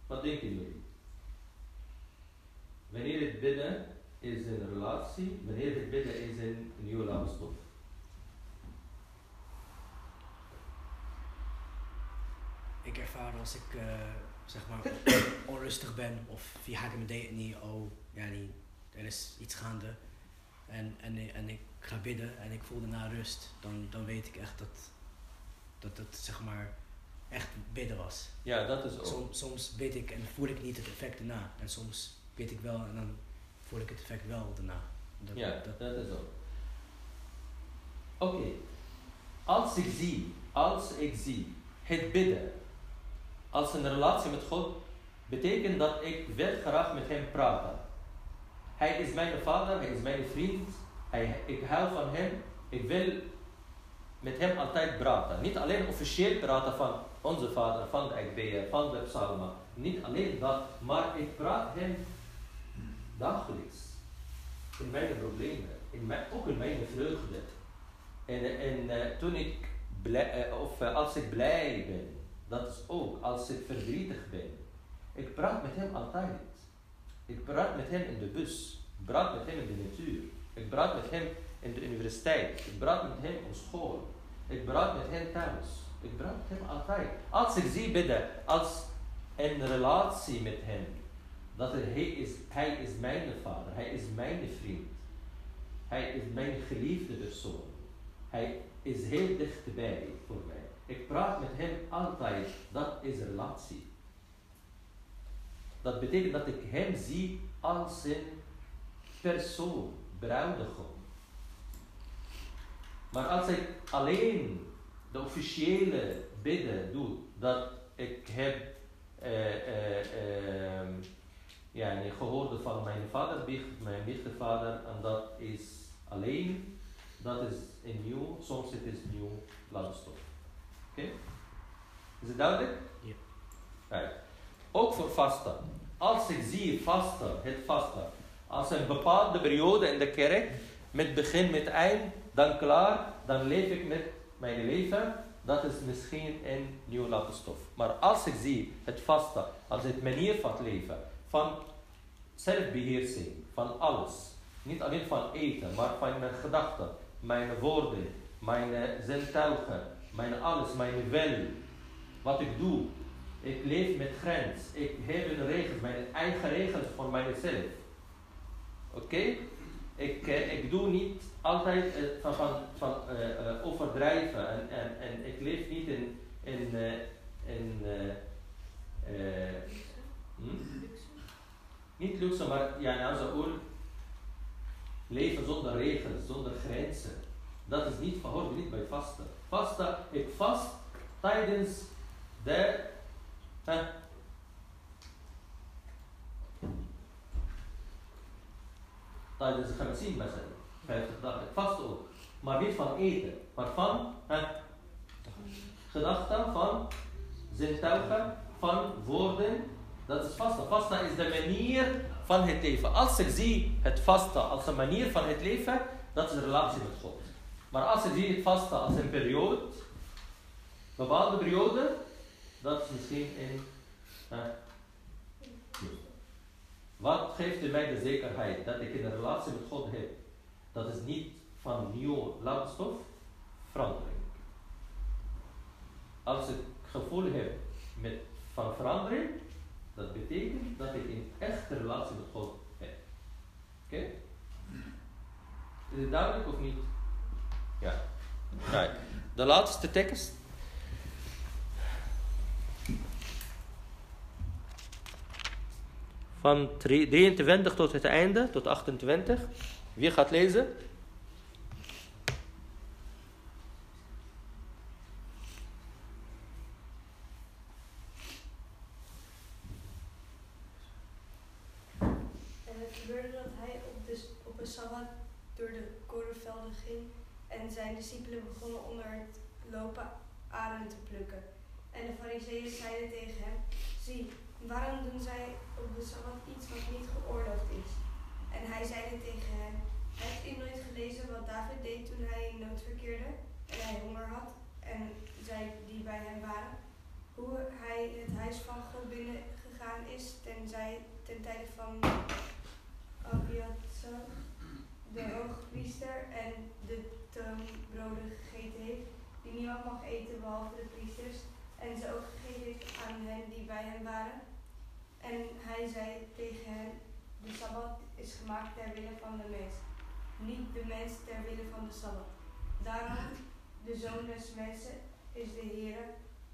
Wat denken jullie? Wanneer het bidden is een relatie, wanneer het bidden is een nieuwe lampstof. Ik ervaar als ik eh, zeg maar <clears throat> onrustig ben of via haken me deed niet, oh ja, niet, er is iets gaande en, en, en ik ga bidden en ik voel daarna rust, dan, dan weet ik echt dat, dat het zeg maar echt bidden was. Ja, dat is ook. Soms, soms bid ik en voel ik niet het effect erna en soms bid ik wel en dan voel ik het effect wel daarna. Dat, Ja, dat, dat is ook. Oké. Als ik zie, als ik zie het bidden als een relatie met God, betekent dat ik wil graag met hem praten. Hij is mijn vader, hij is mijn vriend, ik hou van hem, ik wil met hem altijd praten. Niet alleen officieel praten van onze vader, van de Ekbeer, van de psalmen. Niet alleen dat, maar ik praat hem dagelijks. In mijn problemen, in mijn, ook in mijn vreugde. En, en eh, toen ik eh, of eh, als ik blij ben, dat is ook als ik verdrietig ben. Ik praat met hem altijd. Ik praat met hem in de bus. Ik praat met hem in de natuur. Ik praat met hem in de universiteit. Ik praat met hem op school. Ik praat met hem thuis. Ik praat met hem altijd. Als ik zie bidden als een relatie met hem, dat hij, is, hij is mijn vader, hij is mijn vriend. Hij is mijn geliefde persoon. Hij is heel dichtbij voor mij. Ik praat met hem altijd. Dat is relatie. Dat betekent dat ik hem zie als een persoon, bruidegom. Maar als ik alleen de officiële bidden doe, dat ik heb eh, eh, eh, nee, gehoord van mijn vader, mijn biechtvader, en dat is alleen, dat is een nieuw, soms het is nieuw lampstof. Oké? Is het duidelijk? Ja. Right. Ook voor vasten. Als ik zie vasten, het vasten, als een bepaalde periode in de kerk, met begin, met eind, dan klaar, dan leef ik met mijn leven. Dat is misschien een nieuw lampstof. Maar als ik zie het vasten als het manier van het leven, van zelfbeheersing, van alles. Niet alleen van eten, maar van mijn gedachten, mijn woorden, mijn eh, zintuigen, mijn alles, mijn wil. Wat ik doe. Ik leef met grens. Ik heb een regels, mijn eigen regels voor mijzelf. Oké? Ik, eh, ik doe niet altijd eh, van, van, van eh, overdrijven en, en, en ik leef niet in, in, eh, in hm? niet luxe, maar ja, nou oor leven zonder regels, zonder grenzen. Dat is niet, hoort niet bij vasten. Vasten, ik vast tijdens de. Hè, tijdens de gemensien mensen. 50 dagen. Ik vast ook. Maar niet van eten, maar van gedachten, van zintuigen, van woorden. Dat is vasten. Vasta is de manier van het leven. Als ik zie het vasten als een manier van het leven, dat is de relatie met God. Maar als ik zie het vasten als een periode, bepaalde periode, dat is misschien een. hè, wat geeft u mij de zekerheid dat ik een relatie met God heb? Dat is niet van nieuw landstof, verandering. Als ik gevoel heb met, van verandering, dat betekent dat ik een echte relatie met God heb. Oké? Is het duidelijk of niet? Ja. Right. De laatste tekst. Van 23 tot het einde, tot 28. Wie gaat lezen? En het gebeurde dat hij op, de, op een sabbat door de korenvelden ging en zijn discipelen begonnen onder het lopen aren te plukken. En de fariseeën zeiden tegen hem, zie, waarom doen zij op de sabbat iets wat niet geoorloofd is? En hij zeide tegen hen, hebt u nooit gelezen wat David deed toen hij in nood verkeerde en hij honger had en zij die bij hem waren? Hoe hij het huis van God binnengegaan is tenzij, ten tijde van Abiathar, de hoogpriester, en de toonbroden gegeten heeft, die niemand mag eten behalve de priesters, en ze ook gegeven heeft aan hen die bij hem waren. En hij zei tegen hen, de Sabbat is gemaakt ter wille van de mens, niet de mens ter wille van de Sabbat. Daarom, de Zoon des Mensen is de Heer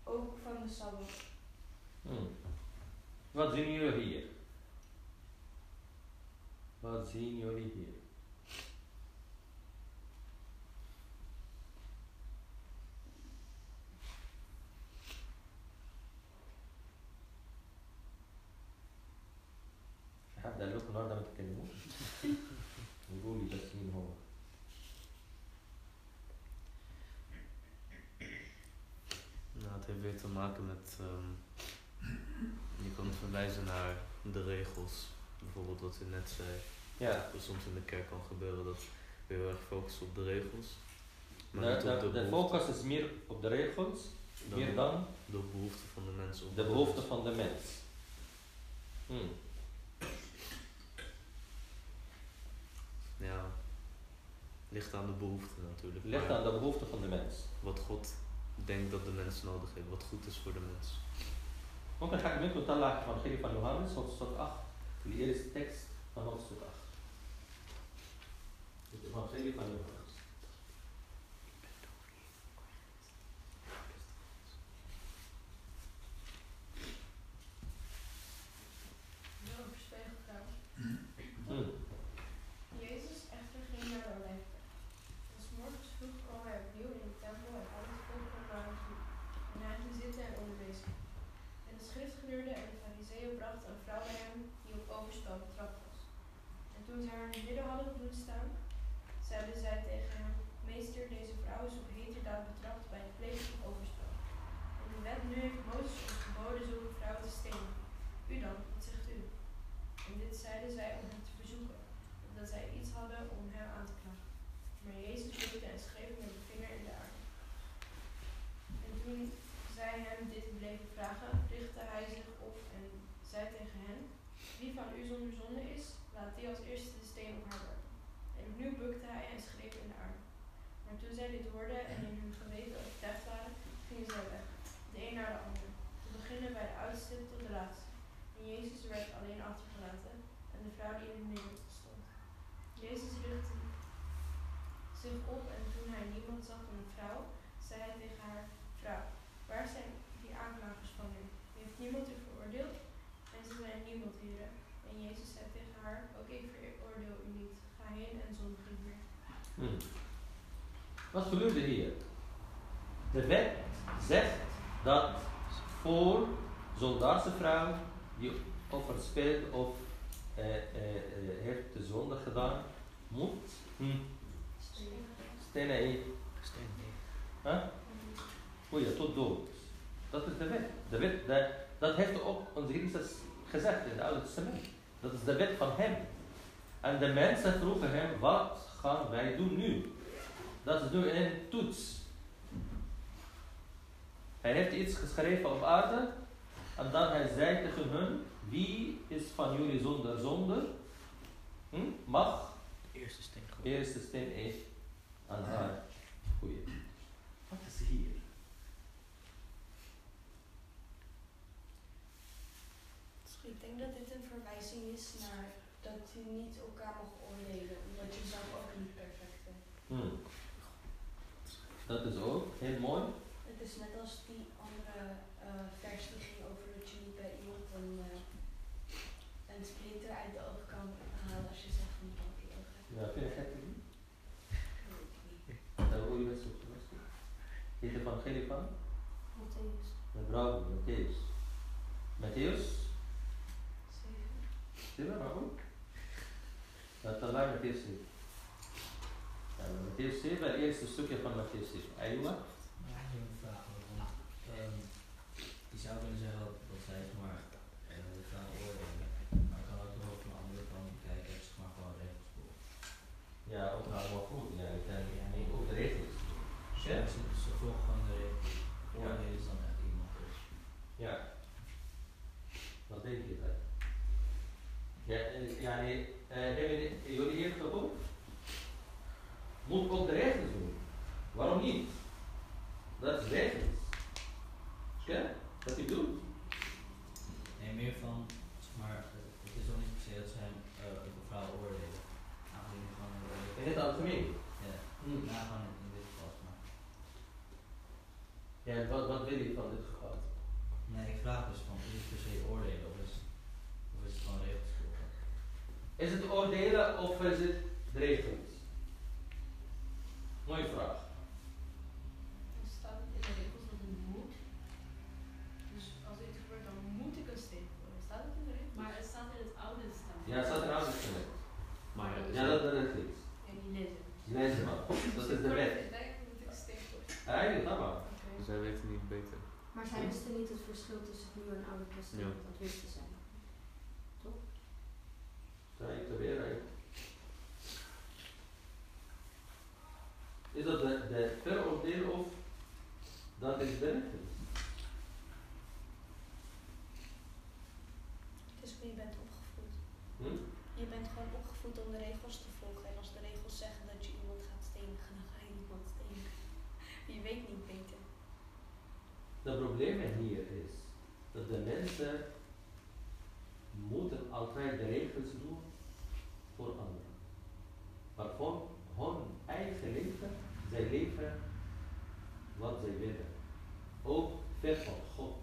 ook van de Sabbat. Hmm. Wat zien jullie hier? Wat zien jullie hier? هبدأ لكم النهارده ما تتكلموش قولوا لي بس مين هو Nou, het heeft weer te maken met. ehm, je kan verwijzen naar de regels. Bijvoorbeeld wat u net zei. Ja, Dat soms in de kerk kan gebeuren dat we heel erg focussen op de regels. Maar de, niet op de, de, de behoefte, focus is meer op de regels, dan meer dan de behoefte van de mensen. op de behoeften van de mens. Hmm. ligt aan de behoefte natuurlijk. Ligt maar aan de behoeften van de mens. Wat God denkt dat de mens nodig heeft, wat goed is voor de mens. ممكن حد منكم يطلع evangelie van Johannes hoofdstuk 8 de eerste tekst van hoofdstuk 8 het evangelie van Johannes U dan, wat zegt u? En dit zeiden zij om hem te verzoeken, omdat zij iets hadden om hem aan te klagen. Maar Jezus bukte en schreef met de vinger in de aarde. En toen zij hem dit bleven vragen, richtte hij zich op en zei tegen hen, wie van u zonder zonde is, laat die als eerste de steen op haar werpen. En opnieuw bukte hij en schreef in de aarde. Maar toen zij dit hoorden en in hun geweten overtuigd waren, gingen zij weg, de een naar de ander, te beginnen bij de oudste tot de laatste. En Jezus werd alleen achtergelaten en de vrouw die in het midden stond. Jezus richtte zich op en toen hij niemand zag van de vrouw, zei hij tegen haar, vrouw, waar zijn die aanklagers van u? Heeft niemand u veroordeeld? En ze zei, niemand, heren. En Jezus zei tegen haar, ook ik veroordeel u niet. Ga heen en zondig niet meer. Hmm. Wat gebeurde hier? De wet zegt dat voor zondaarse vrouw die of eh, eh, eh, heeft de zonde gedaan, Moet. Hm. Stenen eten. Huh? Goeie, tot dood. Dat is de wet. De wet de, dat heeft ook onze Jezus gezegd in het Oude Testament. Dat is de wet van hem. En de mensen vroegen hem, wat gaan wij doen nu? Dat is nu een toets. Hij heeft iets geschreven op aarde. En dan hij zei tegen hun, wie is van jullie zonder zonde? Hm? Mag Eerste steen. gooien. eerste steen even aan haar. Goeie. Wat is hier? Ik denk dat dit een verwijzing is naar dat je niet elkaar mag oordelen, omdat je zelf ook niet perfect bent. Hm. Dat is ook heel mooi. Het is net als die andere eh, vers die ging over dat je niet bij iemand een, eh, een splinter uit de oog kan halen als je zelf niet op je oog hebt. Ja, vind je gek? niet? Weet ik niet. Daar hoor je best op geweest. Evangelie van? Matthäus De bravo, Matthäus. Matthäus? 7. Zeven, maar goed. Dat is waar Matthäus 7. Ja, Matthäus 7, het eerste stukje van Matthäus 7. Ayuba? Ja, ik heb een vraag ehm, je zou kunnen zeggen dat, zij zeg maar eh, de vrouw oordelen. Maar ik kan ook nog van de andere kant kijken, zeg maar gewoon regels. Ja, ook allemaal goed. Ja, ik niet ook de regels. Ja, ze, ze volgen gewoon de regels. Ja. Oordelen is dan echt iemand. Dus. Ja. Wat denk je daar? Ja, eh, ja nee, eh, hebben jullie hier gehoord? Moet ook de regels doen. Waarom niet? Dat is regels. Ja, wat hij doet. Nee, meer van, zeg maar, het, het is ook niet per se dat zij eh, op een vrouw oordelen. Aangezien gewoon een In het algemeen. Ja, Hm. nou gewoon in, in dit geval. Maar. Ja, wat, wat wil je van dit geval? Nee, ik vraag dus van, is het per se oordelen of is, of is het gewoon regels volgen? Is het oordelen of is het de regels? Mooie vraag. Er staat in de regels dat het moet. Dus als er iets gebeurt, dan moet ik een steen gooien. Staat het in de regels? Maar het staat in het Oude Testament. Ja, het staat er altijd in. Maar het is Ja, dat, dat is iets. Ja, niet lezen. Lees maar. Dat is de wet. Nee, moet ik een steen gooien. Eigenlijk, dat maar. Oké. Zij weten niet beter. Maar zij wisten niet het verschil tussen het Nieuwe en Testament, dat wisten zij. Kijk, er weer uit. Is dat de, de veroordelen of dat is de regels? Dus je bent opgevoed. Hm? Je bent gewoon opgevoed om de regels te volgen. En als de regels zeggen dat je iemand gaat stenigen, dan ga je iemand stenigen. <laughs> Je weet niet beter. Het probleem hier is dat de mensen moeten altijd de regels doen voor anderen. Maar voor hun eigen leven, zij leven wat zij willen. Ook ver van God.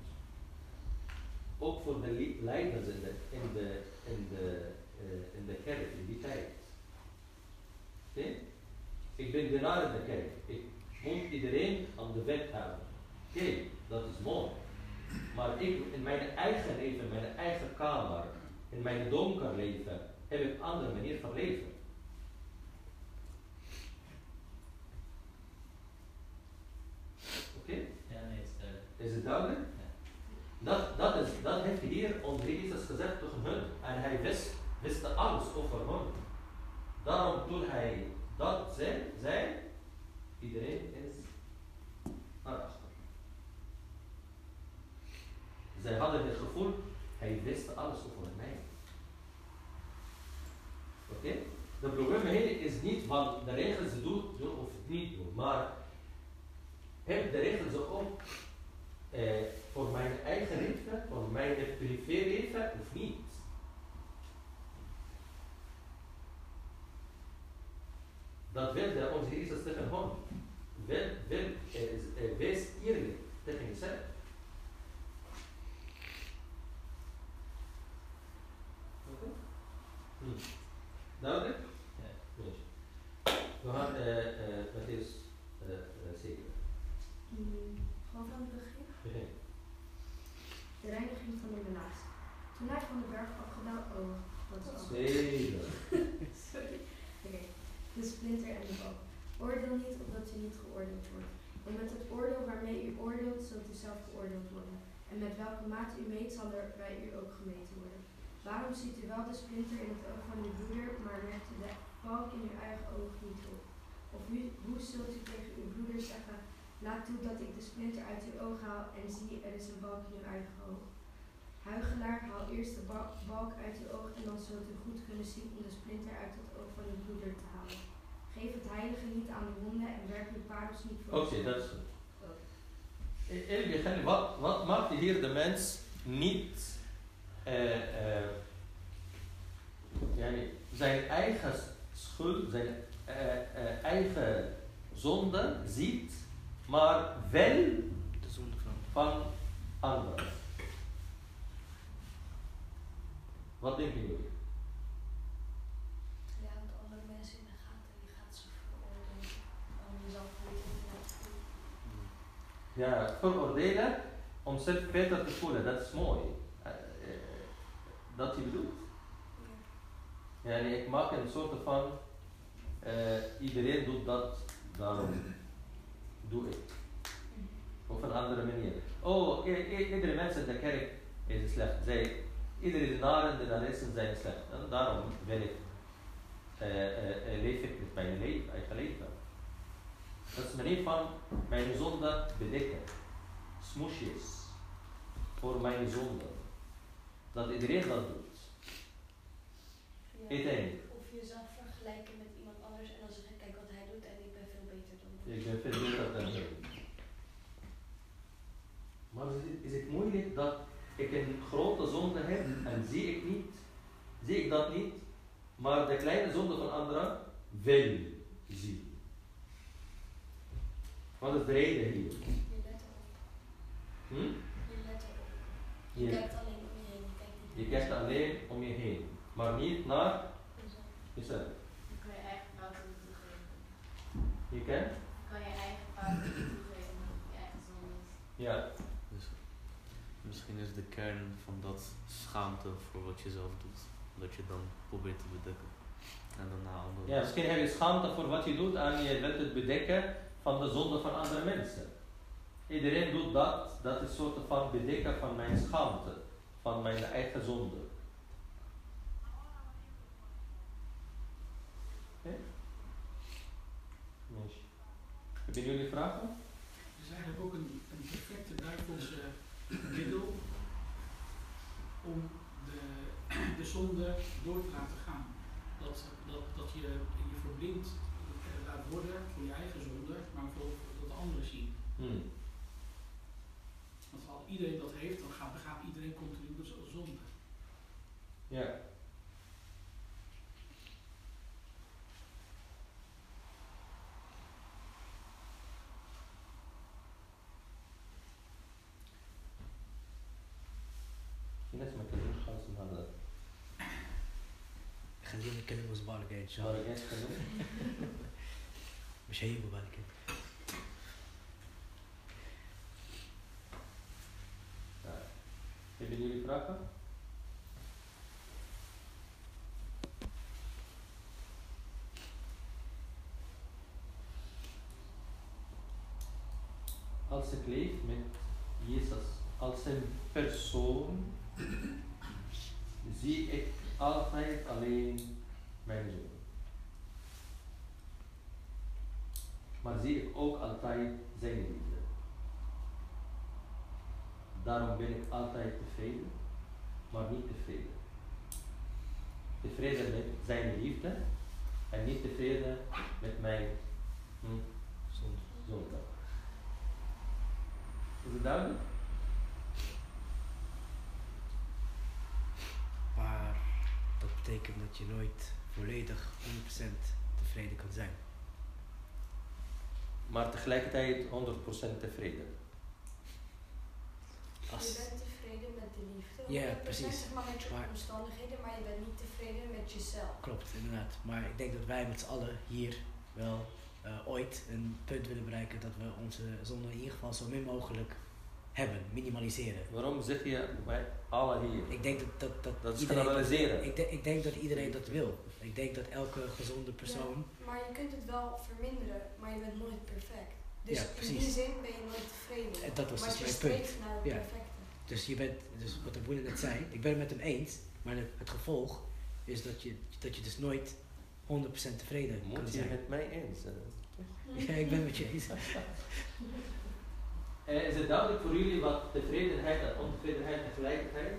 Ook voor de le- leiders in de, in de, in de, eh, in de kerk in die tijd. Oké? Ik ben dienaar in de kerk. Ik moet iedereen aan de wet houden. Oké, dat is mooi. Maar ik in mijn eigen leven, in mijn eigen kamer, in mijn donker leven, heb ik een andere manier van leven. Oké? Ja, nee, het is duidelijk. Is het duidelijk? Ja. Dat, dat, is, dat heeft hier onze Heer Jezus gezegd tegen hun. En hij wist, wist alles over hun. Daarom toen hij dat zei, zei iedereen is naar achter. Zij hadden het gevoel, hij wist alles over mij. Oké? De probleem hier is niet van de regels doen of niet doen, maar heb de regels ook eh, voor mijn eigen leven, voor mijn privéleven of niet? Dat wilde onze Heer Jezus tegen hen. Wil, wil, eh, eh, wees eerlijk tegen jezelf. Oké? Hm. Duidelijk? Ja. Goed. We gaan eh, eh, Matthäus eh, eh, 7. Gewoon van het begin. Begin. De reiniging van de relaas. Toen hij van de berg afgedaald... Oh, wat is dat? 7. Sorry. Oké. de splinter en de balk. Oordeel niet, opdat u niet geoordeeld wordt. Want met het oordeel waarmee u oordeelt, zult u zelf geoordeeld worden. En met welke maat u meet, zal er bij u ook gemeten worden. Waarom ziet u wel de splinter in het oog van uw broeder, maar merkt u de balk in uw eigen oog niet op? Of u, hoe zult u tegen uw broeder zeggen, laat toe dat ik de splinter uit uw oog haal en zie, er is een balk in uw eigen oog. Huigelaar, haal eerst de ba- balk uit uw oog en dan zult u goed kunnen zien om de splinter uit het oog van uw broeder te halen. Geef het heilige niet aan de honden en werp uw parels niet voor Oké, dat is het wat, wat maakt hier de mens niet yani zijn eigen schuld, zijn eh, eigen zonde ziet, maar wel De zonde van. van anderen? Wat denken jullie? Ja, want andere mensen in de gaten, die gaat ze veroordelen. Om jezelf beter te laten voelen. Ja, veroordelen om zich beter te voelen, dat is mooi. Eh, eh, dat je bedoelt. Ja, nee, ik maak een soort van, eh, iedereen doet dat, daarom doe ik. Op een andere manier. Oh, i- iedere mens in de kerk is slecht. Zij, iedere naar en de naristen zijn slecht. En daarom wil ik, leef ik met mijn leven, eigen leven. Dat is manier van mijn zonde bedekken. Smoesjes. Voor mijn zonde. Dat iedereen dat doet. Ja. Of jezelf vergelijken met iemand anders en dan zeggen, kijk wat hij doet en ik ben veel beter dan hij. Ik ben veel beter dan hij. Maar is het, is het moeilijk dat ik een grote zonde heb en zie ik niet, zie ik dat niet, maar de kleine zonde van anderen wel zie. Wat is de reden hier? Je let erop. Hm? Je let erop. Je Je, kijkt alleen om je heen, je kijkt je alleen om je heen, maar niet naar Jezelf. Dan kan je eigen fouten niet toegeven. Je kent? Dan kan je eigen fouten niet toegeven. Je eigen zondes. Ja. Dus misschien is de kern van dat schaamte voor wat je zelf doet. Dat je dan probeert te bedekken. En daarna anderen. Ja, misschien heb je schaamte voor wat je doet en je wilt het bedekken van de zonde van andere mensen. Iedereen doet dat, dat is een soort van bedekken van mijn schaamte, van mijn eigen zonde. Meisje. Hebben jullie vragen? Het is eigenlijk ook een, een perfecte duivelse middel om de, de zonde door te laten gaan. Dat, dat, dat je je verblind eh, laat worden الاسبوع الجاي ان شاء الشهر الله الجاي تكلموا <laughs> مش هيجوا بعد كده Hebben jullie vragen? Als ik leef met Jezus als een persoon, zie ik altijd alleen mijn zoon. Maar zie ik ook altijd zijn liefde. Daarom ben ik altijd tevreden, maar niet tevreden. Tevreden met zijn liefde en niet tevreden met mijn hm, Zonde. Is het duidelijk? Maar dat betekent dat je nooit volledig 100% tevreden kan zijn. Maar tegelijkertijd 100% tevreden. Als, Je bent tevreden met de liefde. Ja, 100% precies. zeg maar met je Maar- omstandigheden, maar je bent niet tevreden met jezelf. klopt, inderdaad. Maar ik denk dat wij met z'n allen hier wel eh, ooit een punt willen bereiken dat we onze zonde in ieder geval zo min mogelijk hebben, minimaliseren. Waarom zeg je wij alle hier? Ik denk dat dat, dat, Dat is iedereen, generaliseren. ik, denk- ik denk dat iedereen dat wil. Ik denk dat elke gezonde persoon. Ja, maar je kunt het wel verminderen, maar je bent nooit perfect. Dus Ja, in die zin ben je nooit tevreden. En dat was dus je mijn punt. naar het Ja. perfecte. Dus je bent, dus wat de broeder net zei, ik ben het met hem eens, maar het, het gevolg is dat je, dat je dus nooit 100% tevreden kan Moet je zijn. met mij eens zijn? Ja, ik ben het met je eens. <laughs> Eh, is het duidelijk voor jullie wat tevredenheid en ontevredenheid tegelijkertijd?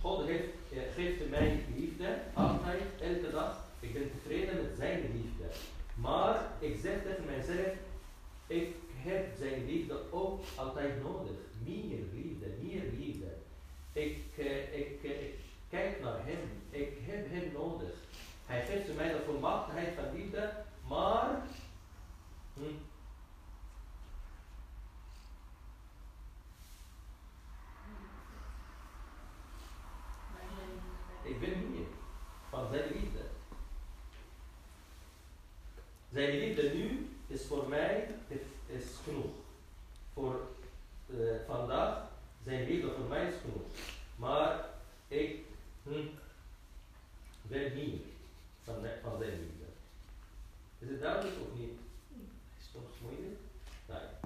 God heeft, eh, geeft mij liefde, altijd, elke dag. Ik ben tevreden met zijn liefde. Maar ik zeg tegen mijzelf, ik heb zijn liefde ook altijd nodig. Meer liefde, meer liefde. Ik, eh, ik, eh, ik kijk naar hem. Ik heb hem nodig. Hij geeft mij de volmaaktheid van liefde, maar hm, Ik ben hier. Van zijn liefde. Zijn liefde nu is voor mij is genoeg. Voor uh, vandaag, zijn liefde voor mij is genoeg. Maar ik hm, ben hier van, van zijn liefde. Is het duidelijk of niet? Is het moeilijk? Nee.